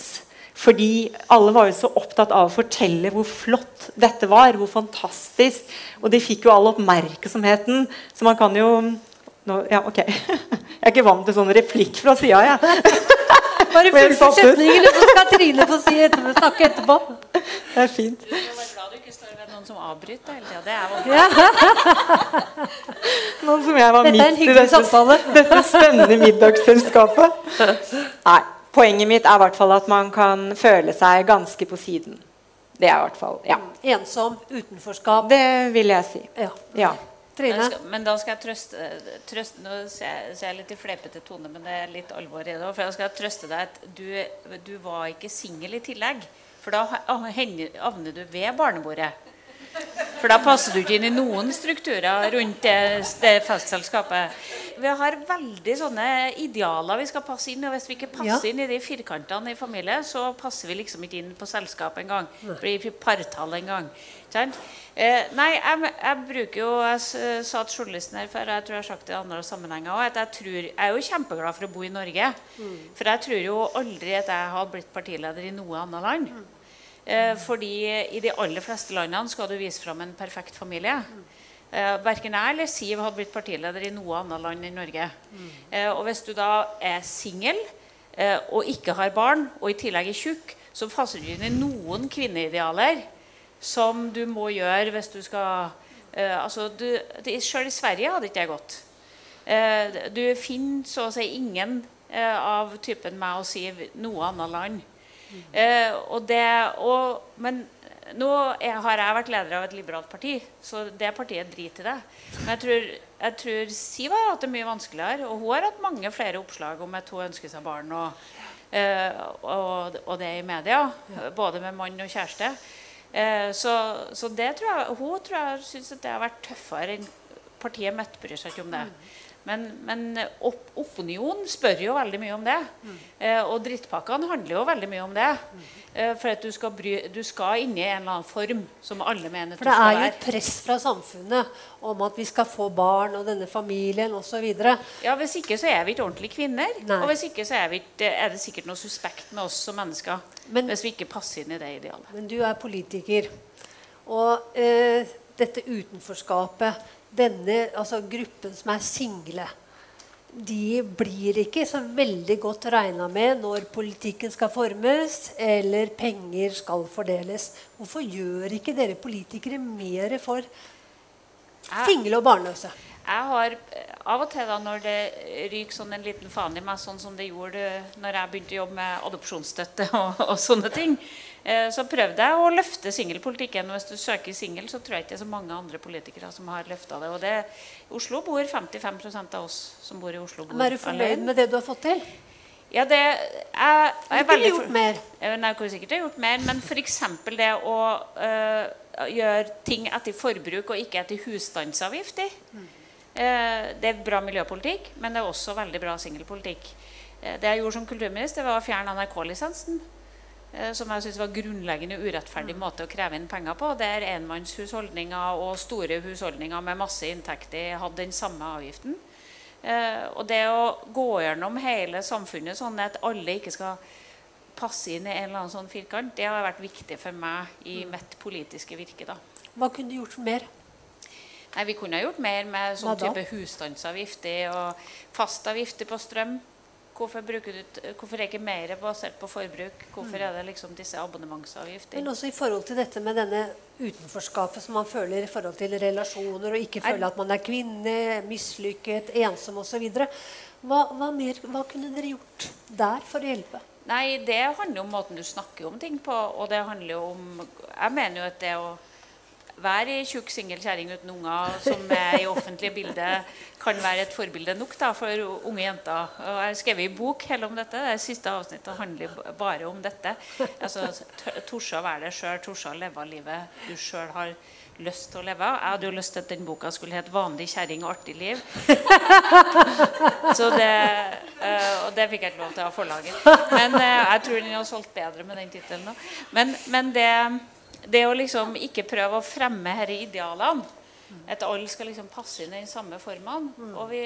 fordi alle var jo så opptatt av å fortelle hvor flott dette var. Hvor fantastisk. Og de fikk jo all oppmerksomheten. Så man kan jo nå, Ja, ok. Jeg er ikke vant til sånn replikk fra sida, jeg. Bare fullfør setningen, så skal Trine få si etterpå, snakke etterpå. Det er fint. Du må være glad du ikke står ved noen som avbryter hele tida. Det er ja. Noen som jeg var midt i dette, dette spennende middagsselskapet. Nei. Poenget mitt er i hvert fall at man kan føle seg ganske på siden. Det er i hvert fall, ja. Ensom, utenforskap. Det vil jeg si. Ja. ja. Trine? Men da skal jeg trøste, trøste Nå ser jeg, litt i flepete tone, men det er litt alvor i det òg. For jeg skal trøste deg at du, du var ikke singel i tillegg. For da havner du ved barnebordet. For da passer du ikke inn i noen strukturer rundt det, det festselskapet. Vi har veldig sånne idealer vi skal passe inn og Hvis vi ikke passer ja. inn i de firkantene i familie, så passer vi liksom ikke inn på selskap engang. Blir partall engang. Eh, nei, jeg, jeg, bruker jo Jeg sa til journalisten her før, jeg tror jeg har sagt det i andre sammenhenger òg, at jeg, tror, jeg er jo kjempeglad for å bo i Norge. Mm. For jeg tror jo aldri at jeg hadde blitt partileder i noe annet land. Mm. Eh, fordi i de aller fleste landene skal du vise fram en perfekt familie. Eh, verken jeg eller Siv hadde blitt partileder i noe annet land enn Norge. Eh, og hvis du da er singel eh, og ikke har barn, og i tillegg er tjukk, så passer du inn i noen kvinneidealer som du må gjøre hvis du skal uh, altså du, Selv i Sverige hadde ikke jeg gått. Uh, du finner så å si ingen av typen meg og Siv noe annet land og det, og, men nå er, har jeg vært leder av et liberalt parti, så det partiet driter i det. Men jeg tror, jeg tror Siv har hatt det mye vanskeligere, og hun har hatt mange flere oppslag om at hun ønsker seg barn. og, og, og det i media, både med mann og kjæreste. Eh, så, så det tror jeg, hun tror jeg syns det har vært tøffere enn partiet mitt bryr seg ikke om det. Men, men opp, opinionen spør jo veldig mye om det. Eh, og drittpakkene handler jo veldig mye om det. Eh, for at du skal, bry, du skal inn i en eller annen form som alle mener For du det er jo et press fra samfunnet om at vi skal få barn og denne familien osv. Ja, Hvis ikke så er vi ikke ordentlige kvinner. Nei. Og hvis ikke så er, vi ikke, er det sikkert noe suspekt med oss som mennesker. Men- hvis vi ikke passer inn i det idealet. Men du er politiker. Og eh, dette utenforskapet, denne altså gruppen som er single, de blir ikke så veldig godt regna med når politikken skal formes eller penger skal fordeles. Hvorfor gjør ikke dere politikere mer for single og barnløse? Jeg har eh, Av og til da når det ryker sånn en liten faen i meg, sånn som det gjorde når jeg begynte å jobbe med adopsjonsstøtte og, og sånne ting, så prøvde jeg å løfte singelpolitikken. Hvis du søker singel, så tror jeg ikke det er så mange andre politikere som har løfta det. Og det, Oslo bor 55% av oss som bor i Oslo, bor er du fornøyd med det du har fått til? Ja, det jeg, jeg Du er veldig gjort mer. Nei, Jeg sikkert ha gjort mer, men f.eks. det å øh, gjøre ting etter forbruk og ikke etter husstandsavgift. Mm. det er bra miljøpolitikk, men det er også veldig bra singelpolitikk. Eh, det jeg gjorde som kulturminister, var å fjerne NRK-lisensen. Eh, Som jeg synes var grunnleggende urettferdig måte å kreve inn penger på. Der enmannshusholdninger og store husholdninger med masse inntekter hadde den samme avgiften. Eh, og det å gå gjennom hele samfunnet sånn at alle ikke skal passe inn i en eller annen sånn firkant, det har vært viktig for meg i mitt politiske virke. da. Hva kunne du gjort mer? Nei, Vi kunne ha gjort mer med sånn type husstandsavgifter og fastavgifter på strøm. Hvorfor, du, hvorfor er ikke mer basert på forbruk? Hvorfor er det liksom disse abonnementsavgifter? Men også i forhold til dette med denne utenforskapet som man føler i forhold til relasjoner, og ikke føle at man er kvinne, mislykket, ensom osv. Hva, hva, mer- hva kunne dere gjort der for å hjelpe? Nei, det handler om måten du snakker om ting på. Og det handler jo om Jeg mener jo at det å være ei tjukk singel kjerring uten unger som er i offentlige bilder, kan være et forbilde nok da, for unge jenter. Og jeg har skrevet en bok hele om dette. Det siste avsnittet handler bare om dette. Altså, t- Torse å være deg sjøl, torse å leve livet du sjøl har lyst til å leve. Jeg hadde jo lyst til at den boka skulle hete 'Vanlig kjerring og artig liv'. Så det, eh, og det fikk jeg ikke lov til av forlaget. Men eh, jeg tror den har solgt bedre med den tittelen. Men, men det å liksom ikke prøve å fremme disse idealene At alle skal liksom passe inn i den samme formene. Og vi,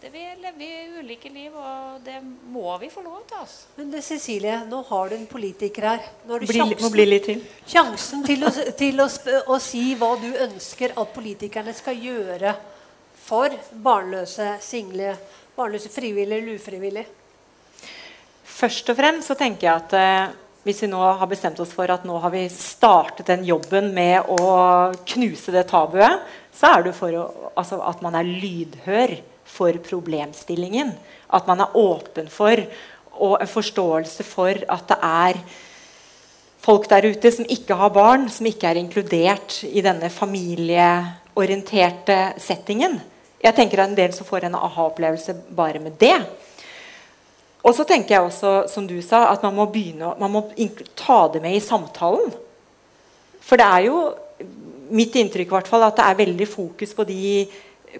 det, vi lever ulike liv, og det må vi få lov til. Altså. Men det, Cecilie, nå har du en politiker her. Nå har du Bli, må sjansen, bli litt til. sjansen til, å, til å, sp å si hva du ønsker at politikerne skal gjøre for barnløse, single, barnløse frivillige eller ufrivillige. Først og fremst så tenker jeg at eh, hvis vi nå har bestemt oss for at nå har vi startet den jobben med å knuse det tabuet, så er det for å, altså at man er lydhør for problemstillingen. At man er åpen for og en forståelse for at det er folk der ute som ikke har barn, som ikke er inkludert i denne familieorienterte settingen. Jeg tenker er en del som får en aha-opplevelse bare med det. Og så tenker jeg også, som du sa, at man må begynne man må ta det med i samtalen. For det er jo mitt inntrykk hvert fall, at det er veldig fokus på de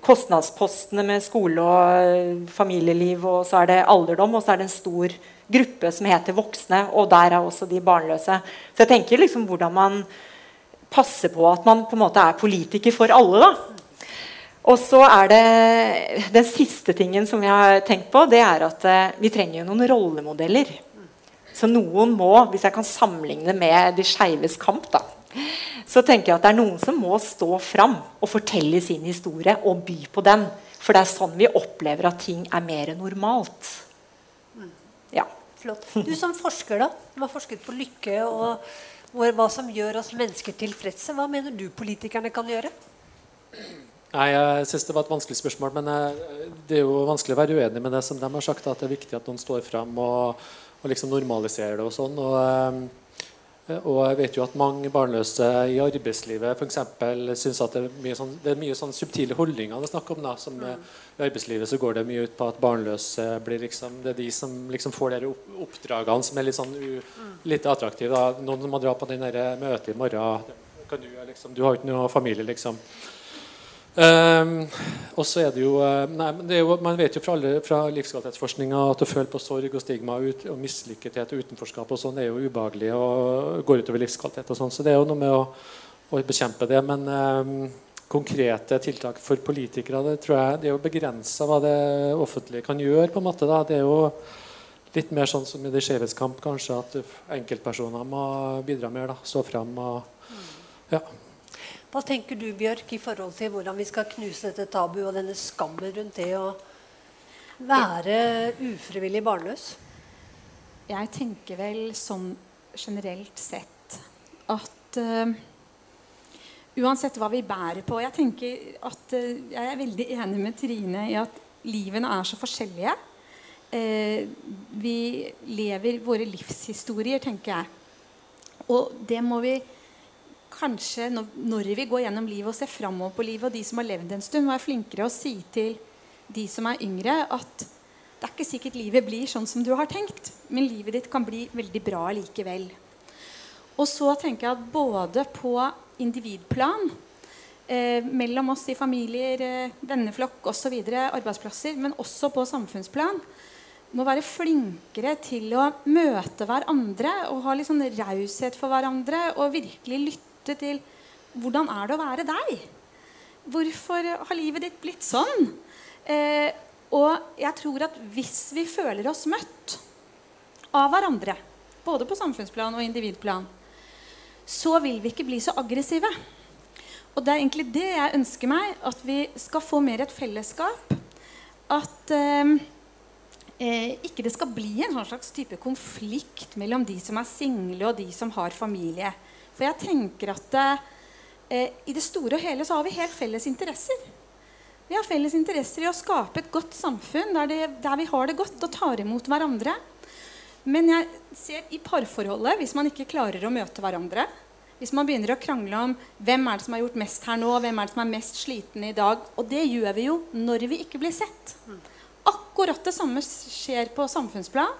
kostnadspostene med skole og familieliv, og så er det alderdom, og så er det en stor gruppe som heter voksne, og der er også de barnløse. Så jeg tenker liksom hvordan man passer på at man på en måte er politiker for alle. da. Og så er det Den siste tingen som jeg har tenkt på, det er at eh, vi trenger jo noen rollemodeller. Så noen må, hvis jeg kan sammenligne med de skeives kamp, da, så tenker jeg at det er noen som må stå fram og fortelle sin historie og by på den. For det er sånn vi opplever at ting er mer normalt. Ja. Flott. Du som forsker, da, som har forsket på lykke og hva som gjør oss mennesker tilfredse, hva mener du politikerne kan gjøre? Nei, Jeg synes det var et vanskelig spørsmål, men det er jo vanskelig å være uenig med det som de har sagt, at det er viktig at noen står frem og, og liksom normaliserer det og sånn. Og, eh, og jeg vet jo at mange barnløse i arbeidslivet for eksempel, synes at det er mye, sånn, det er mye sånn subtile holdninger det er snakk om. da, som eh, I arbeidslivet så går det mye ut på at barnløse blir liksom, det er de som liksom får de oppdragene som er litt sånn u, lite attraktive. da, Noen må dra på den der møtet i morgen. Kan du, liksom, du har jo ikke noe familie, liksom. Um, og så er det jo, eh, nei, det er jo Man vet jo fra, alle, fra livskvalitetsforskninga at å føle på sorg og stigma ut, og mislykkethet og utenforskap og sånn er jo ubehagelig og går utover livskvalitet. og sånn, Så det er jo noe med å, å bekjempe det. Men um, konkrete tiltak for politikere det tror jeg det er jo begrensa hva det offentlige kan gjøre. på en måte da, Det er jo litt mer sånn som i Det skjevhets kamp, kanskje, at enkeltpersoner må bidra mer. da, Stå fram og ja. Hva tenker du, Bjørk, i forhold til hvordan vi skal knuse dette tabu og denne skammen rundt det å være ufrivillig barnløs? Jeg tenker vel sånn generelt sett at uh, uansett hva vi bærer på Jeg tenker at uh, jeg er veldig enig med Trine i at livene er så forskjellige. Uh, vi lever våre livshistorier, tenker jeg. Og det må vi kanskje når, vi går gjennom livet og ser framover på livet, og de som har levd en stund, være flinkere å si til de som er yngre, at det er ikke sikkert livet blir sånn som du har tenkt, men livet ditt kan bli veldig bra likevel. Og så tenker jeg at både på individplan, eh, mellom oss i familier, eh, venneflokk osv., arbeidsplasser, men også på samfunnsplan, må være flinkere til å møte hverandre og ha litt sånn raushet for hverandre og virkelig lytte lytte til hvordan er det å være deg? Hvorfor har livet ditt blitt sånn? Eh, og jeg tror at hvis vi føler oss møtt av hverandre, både på samfunnsplan og individplan, så vil vi ikke bli så aggressive. Og det er egentlig det jeg ønsker meg, at vi skal få mer et fellesskap. At eh, eh, ikke det skal bli en sånn slags type konflikt mellom de som er single, og de som har familie. For jeg tenker at eh, i det store og hele så har vi helt felles interesser. Vi har felles interesser i å skape et godt samfunn der, det, der vi har det godt og tar imot hverandre. Men jeg ser i parforholdet, hvis man ikke klarer å møte hverandre Hvis man begynner å krangle om hvem er det som har gjort mest her nå, hvem er det som er mest sliten i dag Og det gjør vi jo når vi ikke blir sett. Akkurat det samme skjer på samfunnsplan.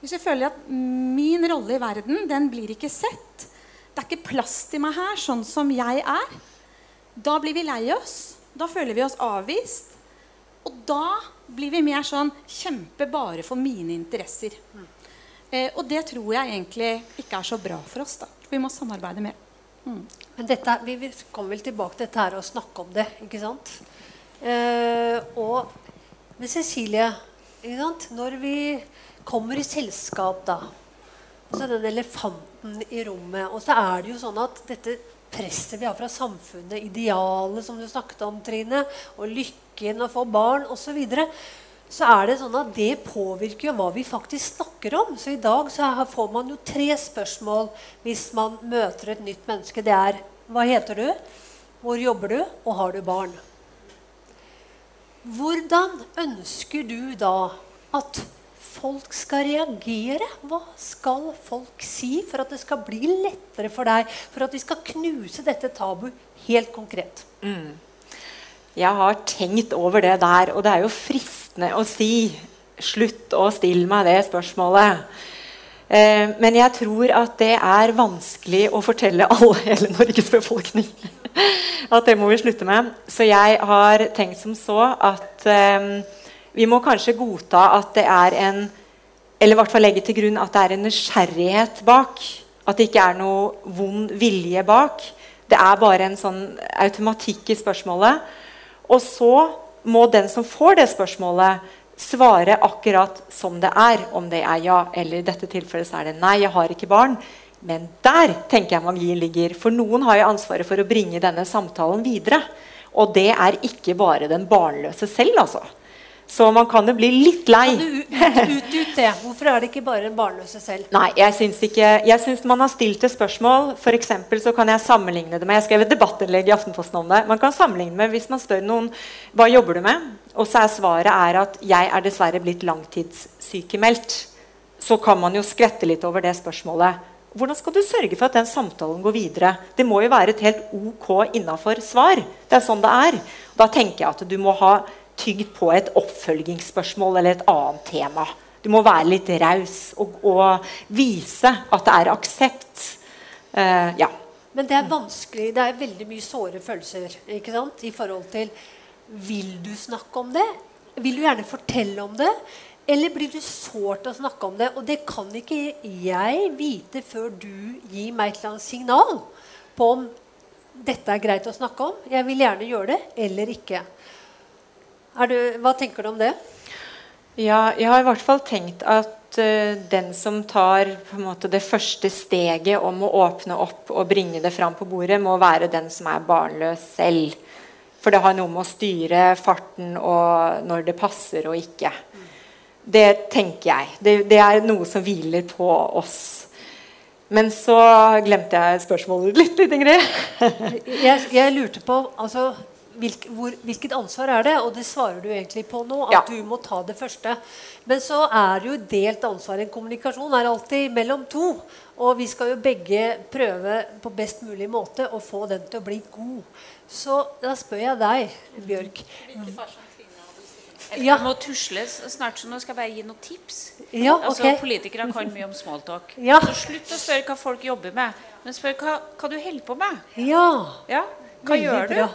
Hvis vi føler at min rolle i verden den blir ikke sett, det er ikke plass til meg her sånn som jeg er. Da blir vi lei oss. Da føler vi oss avvist. Og da blir vi mer sånn Kjempe bare for mine interesser. Eh, og det tror jeg egentlig ikke er så bra for oss. da. Vi må samarbeide mer. Mm. Men dette, Vi kommer vel tilbake til dette her og snakke om det, ikke sant? Eh, og med Cecilie Når vi kommer i selskap, da så den elefanten i rommet. Og så er det jo sånn at dette presset vi har fra samfunnet, idealet som du snakket om, Trine, og lykken, å få barn osv., så, så er det sånn at det påvirker jo hva vi faktisk snakker om. Så i dag så får man jo tre spørsmål hvis man møter et nytt menneske. Det er hva heter du? Hvor jobber du? Og har du barn? Hvordan ønsker du da at folk skal reagere? Hva skal folk si for at det skal bli lettere for deg? For at vi skal knuse dette tabu helt konkret? Mm. Jeg har tenkt over det der, og det er jo fristende å si Slutt å stille meg det spørsmålet. Eh, men jeg tror at det er vanskelig å fortelle alle, hele Norges befolkning. at det må vi slutte med. Så jeg har tenkt som så at eh, vi må kanskje godta at det er en Eller i hvert fall legge til grunn at det er en nysgjerrighet bak. At det ikke er noe vond vilje bak. Det er bare en sånn automatikk i spørsmålet. Og så må den som får det spørsmålet, svare akkurat som det er. Om det er ja, eller i dette tilfellet så er det nei, jeg har ikke barn. Men der tenker jeg magien ligger. For noen har jo ansvaret for å bringe denne samtalen videre. Og det er ikke bare den barnløse selv, altså. Så man kan jo bli litt lei. Kan du ut, ut, ut det? Hvorfor er det ikke bare en barnløse selv? Nei, jeg syns ikke Jeg syns man har stilt et spørsmål. For så kan jeg sammenligne det med Jeg skrev et debattinnlegg i Aftenposten om det. Man kan sammenligne med hvis man spør noen hva jobber du med, og så er svaret er at jeg er dessverre blitt langtidssykemeldt. så kan man jo skvette litt over det spørsmålet. Hvordan skal du sørge for at den samtalen går videre? Det må jo være et helt ok innafor svar. Det er sånn det er. Da tenker jeg at du må ha tygd på et oppfølgingsspørsmål eller et annet tema. Du må være litt raus og, og, vise at det er aksept. Uh, ja. Men det er vanskelig. Det er veldig mye såre følelser ikke sant? i forhold til Vil du snakke om det? Vil du gjerne fortelle om det? Eller blir du sårt å snakke om det? Og det kan ikke jeg vite før du gir meg et eller annet signal på om dette er greit å snakke om. Jeg vil gjerne gjøre det, eller ikke. Du, hva tenker du om det? Ja, jeg har i hvert fall tenkt at uh, den som tar måte, det første steget om å åpne opp og bringe det fram på bordet, må være den som er barnløs selv. For det har noe med å styre farten og når det passer og ikke. Det tenker jeg. Det, det er noe som hviler på oss. Men så glemte jeg spørsmålet litt, litt Ingrid. jeg, jeg, lurte på altså, hvilk, hvor, hvilket ansvar er det? Og det svarer du egentlig på nå. At ja. du må ta det første. Men så er jo delt ansvar. En kommunikasjon er alltid mellom to. Og vi skal jo begge prøve på best mulig måte å få den til å bli god. Så da spør jeg deg, Bjørk. du ja. må tusle snart, så nå skal jeg bare gi noen tips. Ja, altså, okay. Politikere kan mye om smalltalk. Ja. Så slutt å spørre hva folk jobber med, men spør hva, hva du holder på med. Ja. ja. Hva Veldig gjør du? Bra.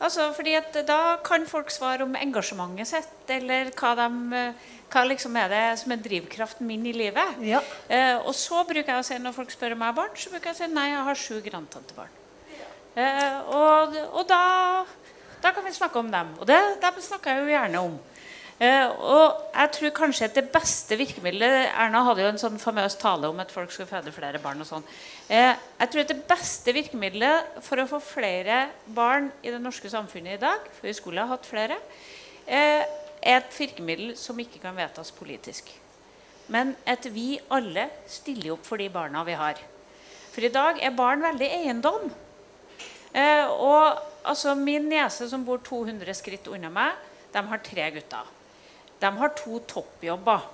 Altså, fordi at Da kan folk svare om engasjementet sitt, eller hva, de, hva liksom er det som er drivkraften min i livet. Ja. Eh, og så bruker jeg å si, når folk spør om jeg har barn, så bruker jeg å si nei, jeg har sju grandtantebarn. Eh, og, og da, da, kan vi snakke om dem. Og det dem snakker jeg jo gjerne om. Uh, og jeg tror kanskje at det beste virkemidlet Erna hadde jo en sånn famøs tale om at folk skulle føde flere barn. og sånn. Uh, jeg tror at det beste virkemidlet for å få flere barn i det norske samfunnet i dag, for vi skulle ha hatt flere, uh, er et virkemiddel som ikke kan vedtas politisk. Men at vi alle stiller opp for de barna vi har. For i dag er barn veldig eiendom. og altså, Min niese som bor 200 skritt unna meg, de har tre gutter. De har to toppjobber.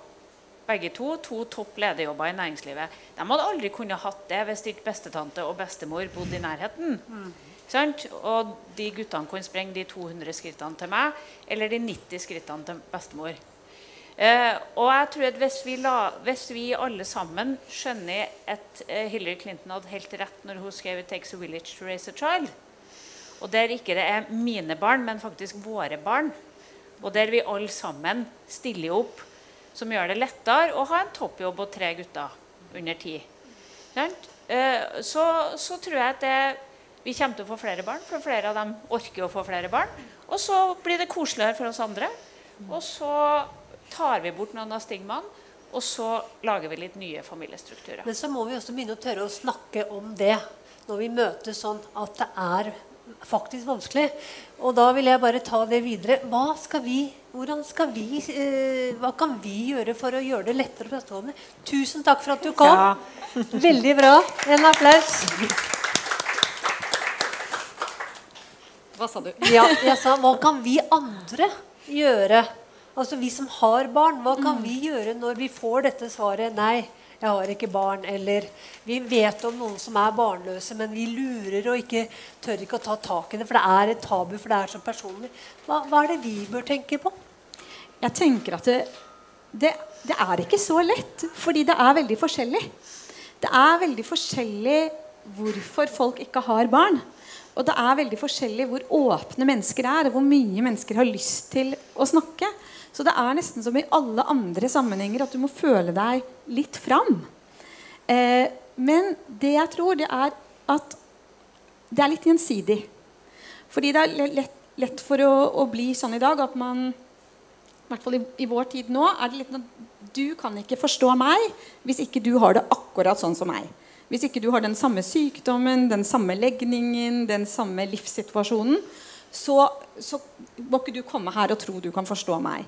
Begge to to topp lederjobber i næringslivet. De hadde aldri kunnet hatt det hvis ikke bestetante og bestemor bodde i nærheten. Mm. Og de guttene kunne sprenge de 200 skrittene til meg eller de 90 skrittene til bestemor. Eh, og jeg tror at hvis vi, la, hvis vi, alle sammen skjønner at eh, Hillary Clinton hadde helt rett når hun skrev 'It takes a village to raise a child', og der ikke det er mine barn, men faktisk våre barn og der vi alle sammen stiller opp, som gjør det lettere å ha en toppjobb og tre gutter under ti. Eh, så, så, tror jeg at det, vi kommer til å få flere barn, for flere av dem orker å få flere barn. Og så blir det koseligere for oss andre. Og så tar vi bort noen av stigmaene. Og så lager vi litt nye familiestrukturer. Men så må vi også begynne å tørre å snakke om det når vi møtes sånn at det er faktisk vanskelig. Og da vil jeg bare ta det videre. Hva, skal vi, hvordan skal vi, eh, hva kan vi gjøre for å gjøre det lettere for stående? Tusen takk for at du kom. Ja. Veldig bra. En applaus. Hva sa du? Ja, jeg sa hva kan vi andre gjøre? Altså vi som har barn, hva kan mm. vi gjøre når vi får dette svaret? Nei, jeg har ikke barn. Eller vi vet om noen som er barnløse, men vi lurer og ikke tør ikke å ta tak i det. For det er et tabu, for det er så personlig. Hva, hva er det vi bør tenke på? Jeg tenker at det, det, det er ikke så lett, fordi det er veldig forskjellig. Det er veldig forskjellig hvorfor folk ikke har barn. Og det er veldig forskjellig hvor åpne mennesker er, og hvor mye mennesker har lyst til å snakke. Så det er nesten som i alle andre sammenhenger at du må føle deg litt fram. Eh, men det jeg tror, det er at det er litt gjensidig. Fordi det er lett, lett for å, å, bli sånn i dag at man I hvert fall i, i vår tid nå er det litt Du kan ikke forstå meg hvis ikke du har det akkurat sånn som meg. Hvis ikke du har den samme sykdommen, den samme legningen, den samme livssituasjonen, så, så må ikke du komme her og tro du kan forstå meg.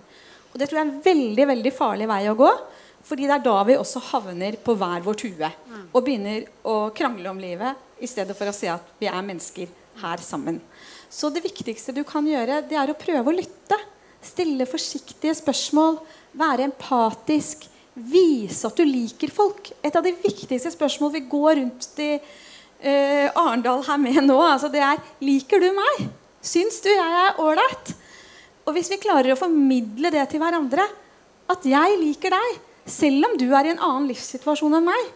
Og Det tror jeg er en veldig veldig farlig vei å gå. Fordi det er da vi også havner på hver vår tue og begynner å krangle om livet i stedet for å se at vi er mennesker her sammen. Så det viktigste du kan gjøre, det er å prøve å lytte. Stille forsiktige spørsmål. Være empatisk. Vise at du liker folk. Et av de viktigste spørsmål vi går rundt i uh, Arendal her med nå, altså det er Liker du meg? Syns du jeg er ålreit? Og hvis vi klarer å formidle det til hverandre, at jeg liker deg, selv om du er i en annen livssituasjon enn meg,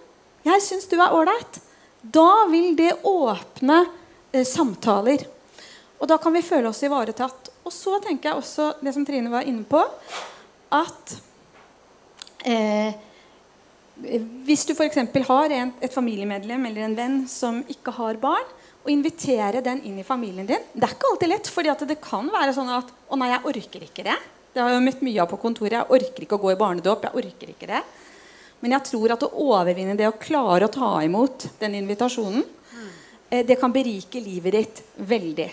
jeg syns du er ålreit, da vil det åpne uh, samtaler. Og da kan vi føle oss ivaretatt. Og så tenker jeg også det som Trine var inne på, at eh, hvis du f.eks. har en, et familiemedlem eller en venn som ikke har barn, og invitere den inn i familien din Det er ikke alltid lett, fordi det kan være sånn at 'Å nei, jeg orker ikke det'. Det har jeg møtt mye av på kontoret. Jeg orker ikke å gå i barnedåp. jeg orker ikke det. Men jeg tror at å overvinne det å klare å ta imot den invitasjonen, eh, det kan berike livet ditt veldig.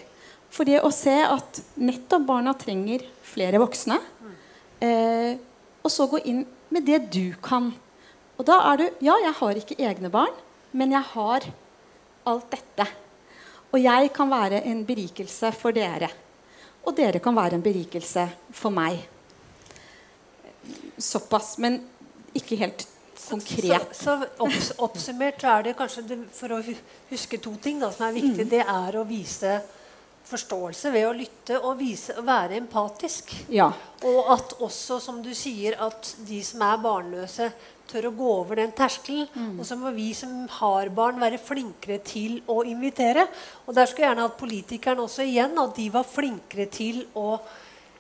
For det å se at nettopp barna trenger flere voksne, eh, og så gå inn med det du kan. Og da er du Ja, jeg har ikke egne barn, men jeg har alt dette. Og jeg kan være en berikelse for dere. Og dere kan være en berikelse for meg. Såpass, men ikke helt konkret. Så, så så oppsummert så er det kanskje det, for å huske to ting da, som er viktig. Mm. Det er å vise forståelse ved å lytte og vise, være empatisk. Ja. Og at også, som du sier, at de som er barnløse, tør å gå over den terskelen. Mm. Og så må vi som har barn, være flinkere til å invitere. Og der skulle jeg gjerne hatt politikerne også igjen, at de var flinkere til å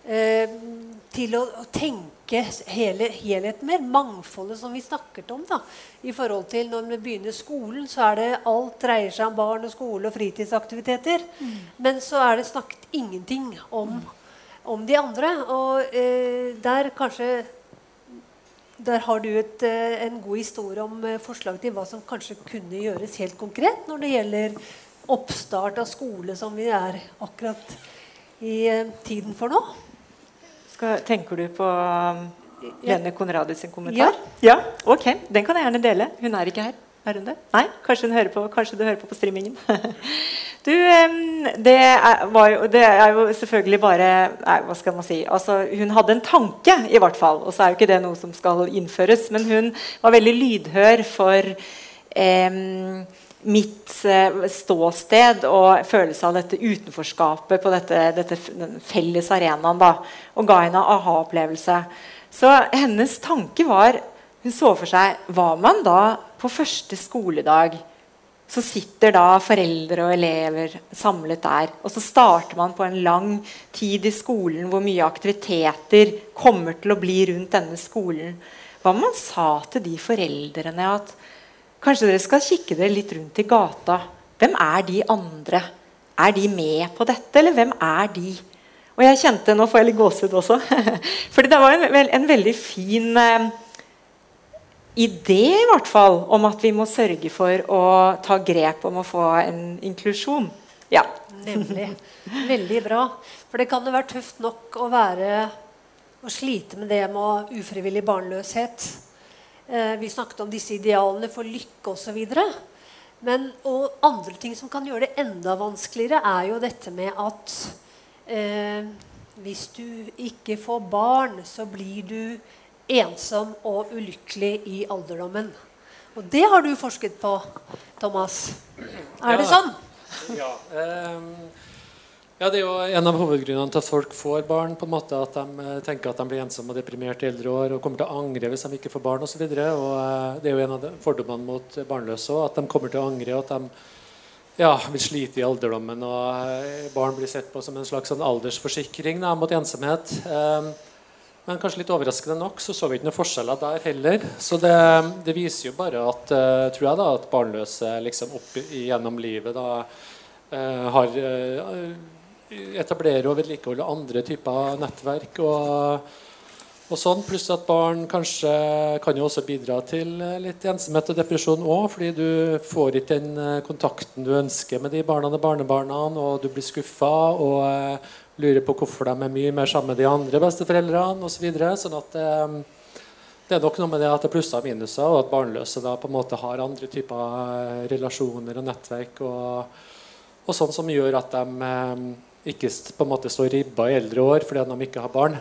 eh, til å, å tenke hele, helheten mer. Mangfoldet som vi snakket om. da, i forhold til Når vi begynner skolen, så er det alt dreier seg om barn og skole og fritidsaktiviteter. Men så er det snakket ingenting om, om de andre. Og eh, der kanskje der har du et, eh, en god historie om eh, forslag til hva som kanskje kunne gjøres helt konkret når det gjelder oppstart av skole, som vi er akkurat i eh, tiden for nå. Skal, tenker du på um, Lene Konradi sin kommentar? Ja. Ok, den kan jeg gjerne dele. Hun er ikke her. Er hun det? Nei? Kanskje, hun hører på, kanskje du hører på på streamingen. du, det, er, var jo, det er jo selvfølgelig bare nei, Hva skal man si? Altså, hun hadde en tanke, i hvert fall. Og så er jo ikke det noe som skal innføres. Men hun var veldig lydhør for em, mitt eh, ståsted og følelse av dette utenforskapet på dette, dette felles arenaen. da, Og ga henne en aha-opplevelse. Så hennes tanke var Hun så for seg Hva man da på første skoledag så sitter da foreldre og elever samlet der. Og så starter man på en lang tid i skolen hvor mye aktiviteter kommer til å bli rundt denne skolen. Hva om man sa til de foreldrene at kanskje dere skal kikke dere litt rundt i gata. Hvem er de andre? Er de med på dette, eller hvem er de? Og jeg kjente Nå får jeg litt gåsehud også. Fordi det var en, en veldig fin eh, idé i hvert fall om at vi må sørge for å ta grep om å få en inklusjon. Ja. Nemlig. Veldig bra. For det kan jo være tøft nok å være å slite med det med ufrivillig barnløshet. Eh, vi snakket om disse idealene for lykke osv. Men og andre ting som kan gjøre det enda vanskeligere, er jo dette med at eh, hvis du ikke får barn, så blir du ensom og ulykkelig i alderdommen. Og det har du forsket på, Thomas. Er det sånn? Ja, ehm, ja, det er jo en av hovedgrunnene til at folk får barn. på en måte At de eh, tenker at de blir ensomme og deprimerte i eldre år og kommer til å angre hvis de ikke får barn osv. Det er jo en av fordommene mot barnløse òg, at de kommer til å angre. og at de ja, vil slite i alderdommen. og eh, Barn blir sett på som en slags sånn aldersforsikring da, mot ensomhet. Ehm, men kanskje litt overraskende nok så så vi ikke noen forskjeller der heller. Så det, det viser jo bare at eh, tror jeg da, at barnløse liksom opp gjennom livet da eh, har etablerer og vedlikeholde andre typer nettverk. og og sånn, Pluss at barn kanskje kan jo også bidra til litt ensomhet og depresjon òg, fordi du får ikke den eh, kontakten du ønsker med de barna og barnebarna, og du blir skuffa og eh, lurer på hvorfor de er mye mer sammen med de andre besteforeldrene osv. Så videre. sånn at eh, det er nok noe med det at det er plusser og minuser, og at barnløse da på en måte har andre typer eh, relasjoner og nettverk og, og sånn som gjør at de eh, ikke på en måte står ribba i eldre år fordi de ikke har barn.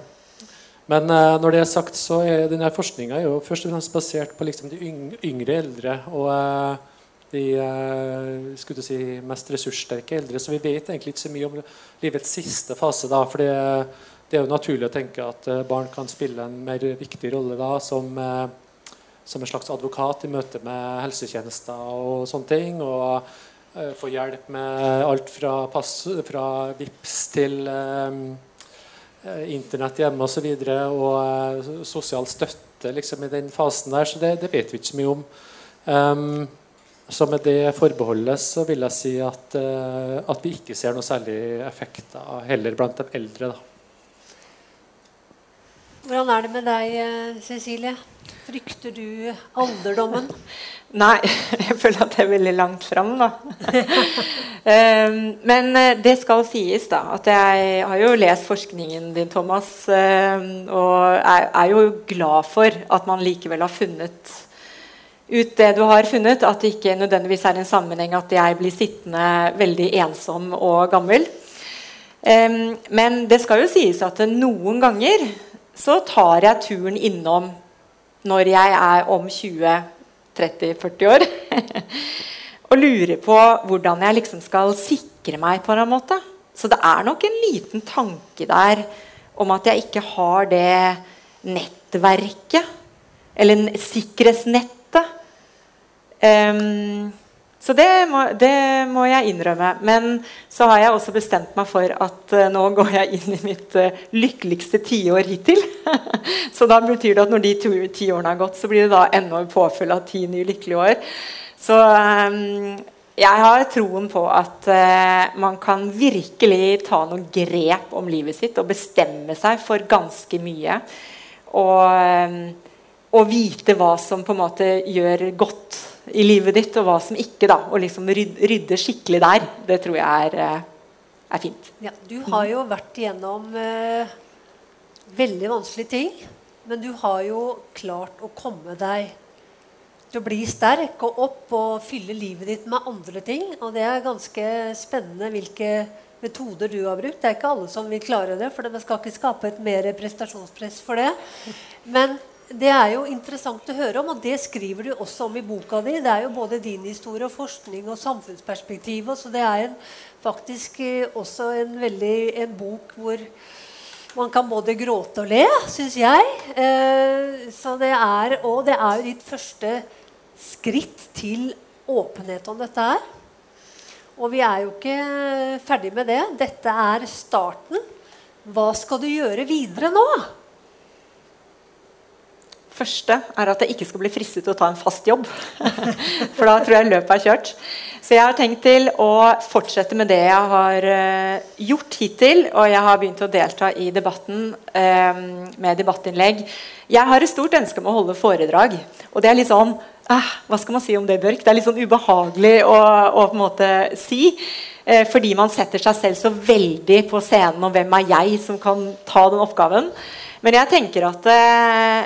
Men uh, når det er sagt, så er denne forskninga først og fremst basert på liksom, de yngre eldre og uh, de uh, si, mest ressurssterke eldre. Så vi vet egentlig ikke så mye om livets siste fase. da, for det, er jo naturlig å tenke at barn kan spille en mer viktig rolle da som, som en slags advokat i møte med helsetjenester og sånne ting. og få hjelp med alt fra, pass, fra VIPS til um, Eh, internett hjemme osv. Og, så videre, og sosial støtte liksom, i den fasen der. Så det, det vet vi ikke så mye om. Um, så med det forbeholdet så vil jeg si at, uh, at vi ikke ser noe særlig effekt heller blant de eldre. da. Hvordan er det med deg, Cecilie? Frykter du alderdommen? Nei, jeg føler at det er veldig langt fram, da. Ehm, men eh, det skal sies, da, at jeg har jo lest forskningen din, Thomas, ehm, og er jo glad for at man likevel har funnet ut det du har funnet, at det ikke nødvendigvis er en sammenheng at jeg blir sittende veldig ensom og gammel. Ehm, men det skal jo sies at noen ganger så tar jeg turen innom når jeg er om 20-30-40 år. og lurer på hvordan jeg liksom skal sikre meg på en måte. Så det er nok en liten tanke der om at jeg ikke har det nettverket, eller sikkerhetsnettet. Um, så det må, det må, jeg innrømme. Men så har jeg også bestemt meg for at uh, nå går jeg inn i mitt uh, lykkeligste tiår hittil. så da betyr det at når de to, ti årene har gått, så blir det da enda en påfyll av ti nye lykkelige år. Så um, jeg har troen på at uh, man kan virkelig ta noen grep om livet sitt og bestemme seg for ganske mye. Og, um, og vite hva som på en måte gjør godt i livet ditt, og hva som ikke. da, Og liksom rydde skikkelig der. Det tror jeg er, eh, er fint. Ja, du har jo vært igjennom eh, veldig vanskelige ting. Men du har jo klart å komme deg til å bli sterk og opp og fylle livet ditt med andre ting. Og det er ganske spennende hvilke metoder du har brukt. Det er ikke alle som vil klare det, for man skal ikke skape et mer prestasjonspress for det. Men det er jo interessant å høre om, og det skriver du også om i boka di. Det er jo både din historie og forskning og samfunnsperspektiv. Så det er en, faktisk eh, også en, veldig, en bok hvor man kan både gråte og le, syns jeg. Eh, så det er, og det er jo ditt første skritt til åpenhet om dette her. Og vi er jo ikke ferdig med det. Dette er starten. Hva skal du gjøre videre nå? Første er at jeg ikke skal bli fristet til å ta en fast jobb. For da tror jeg løpet er kjørt. Så jeg har tenkt til å fortsette med det jeg har uh, gjort hittil. Og jeg har begynt å delta i debatten uh, med debattinnlegg. Jeg har et stort ønske om å holde foredrag. Og det er litt sånn uh, Hva skal man si om det, Bjørk? Det er litt sånn ubehagelig å, å på en måte si. Eh, fordi man setter seg selv så veldig på scenen, og hvem er jeg som kan ta den oppgaven? Men jeg tenker at eh,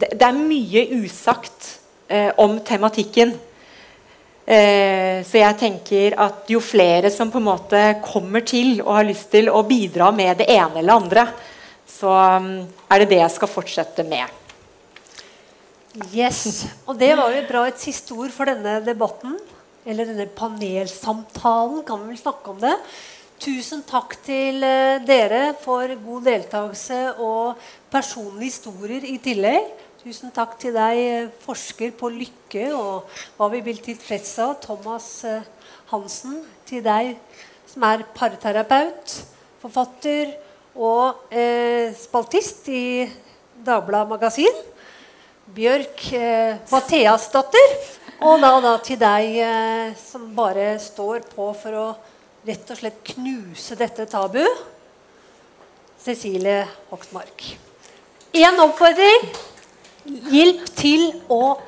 det er mye usagt eh, om tematikken. Eh, så jeg tenker at jo flere som på en måte kommer til og har lyst til å bidra med det ene eller andre, så er det det jeg skal fortsette med. Yes. Og det var jo bra et siste ord for denne debatten. Eller denne panelsamtalen, kan vi vel snakke om det. Tusen takk til eh, dere for god deltakelse og personlige historier i tillegg. Tusen takk til deg, eh, forsker på lykke og hva vi vil tilfreds av, Thomas eh, Hansen. Til deg som er parterapeut, forfatter og eh, spaltist i Dagbladet Magasin. Bjørk eh, Matheasdatter. Og da, da til deg eh, som bare står på for å rett og slett knuse dette tabu. Cecilie Hoksmark. Én oppfordring. Hjelp til å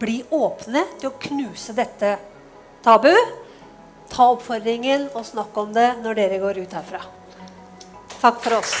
bli åpne til å knuse dette tabu. Ta oppfordringen og snakk om det når dere går ut herfra. Takk for oss.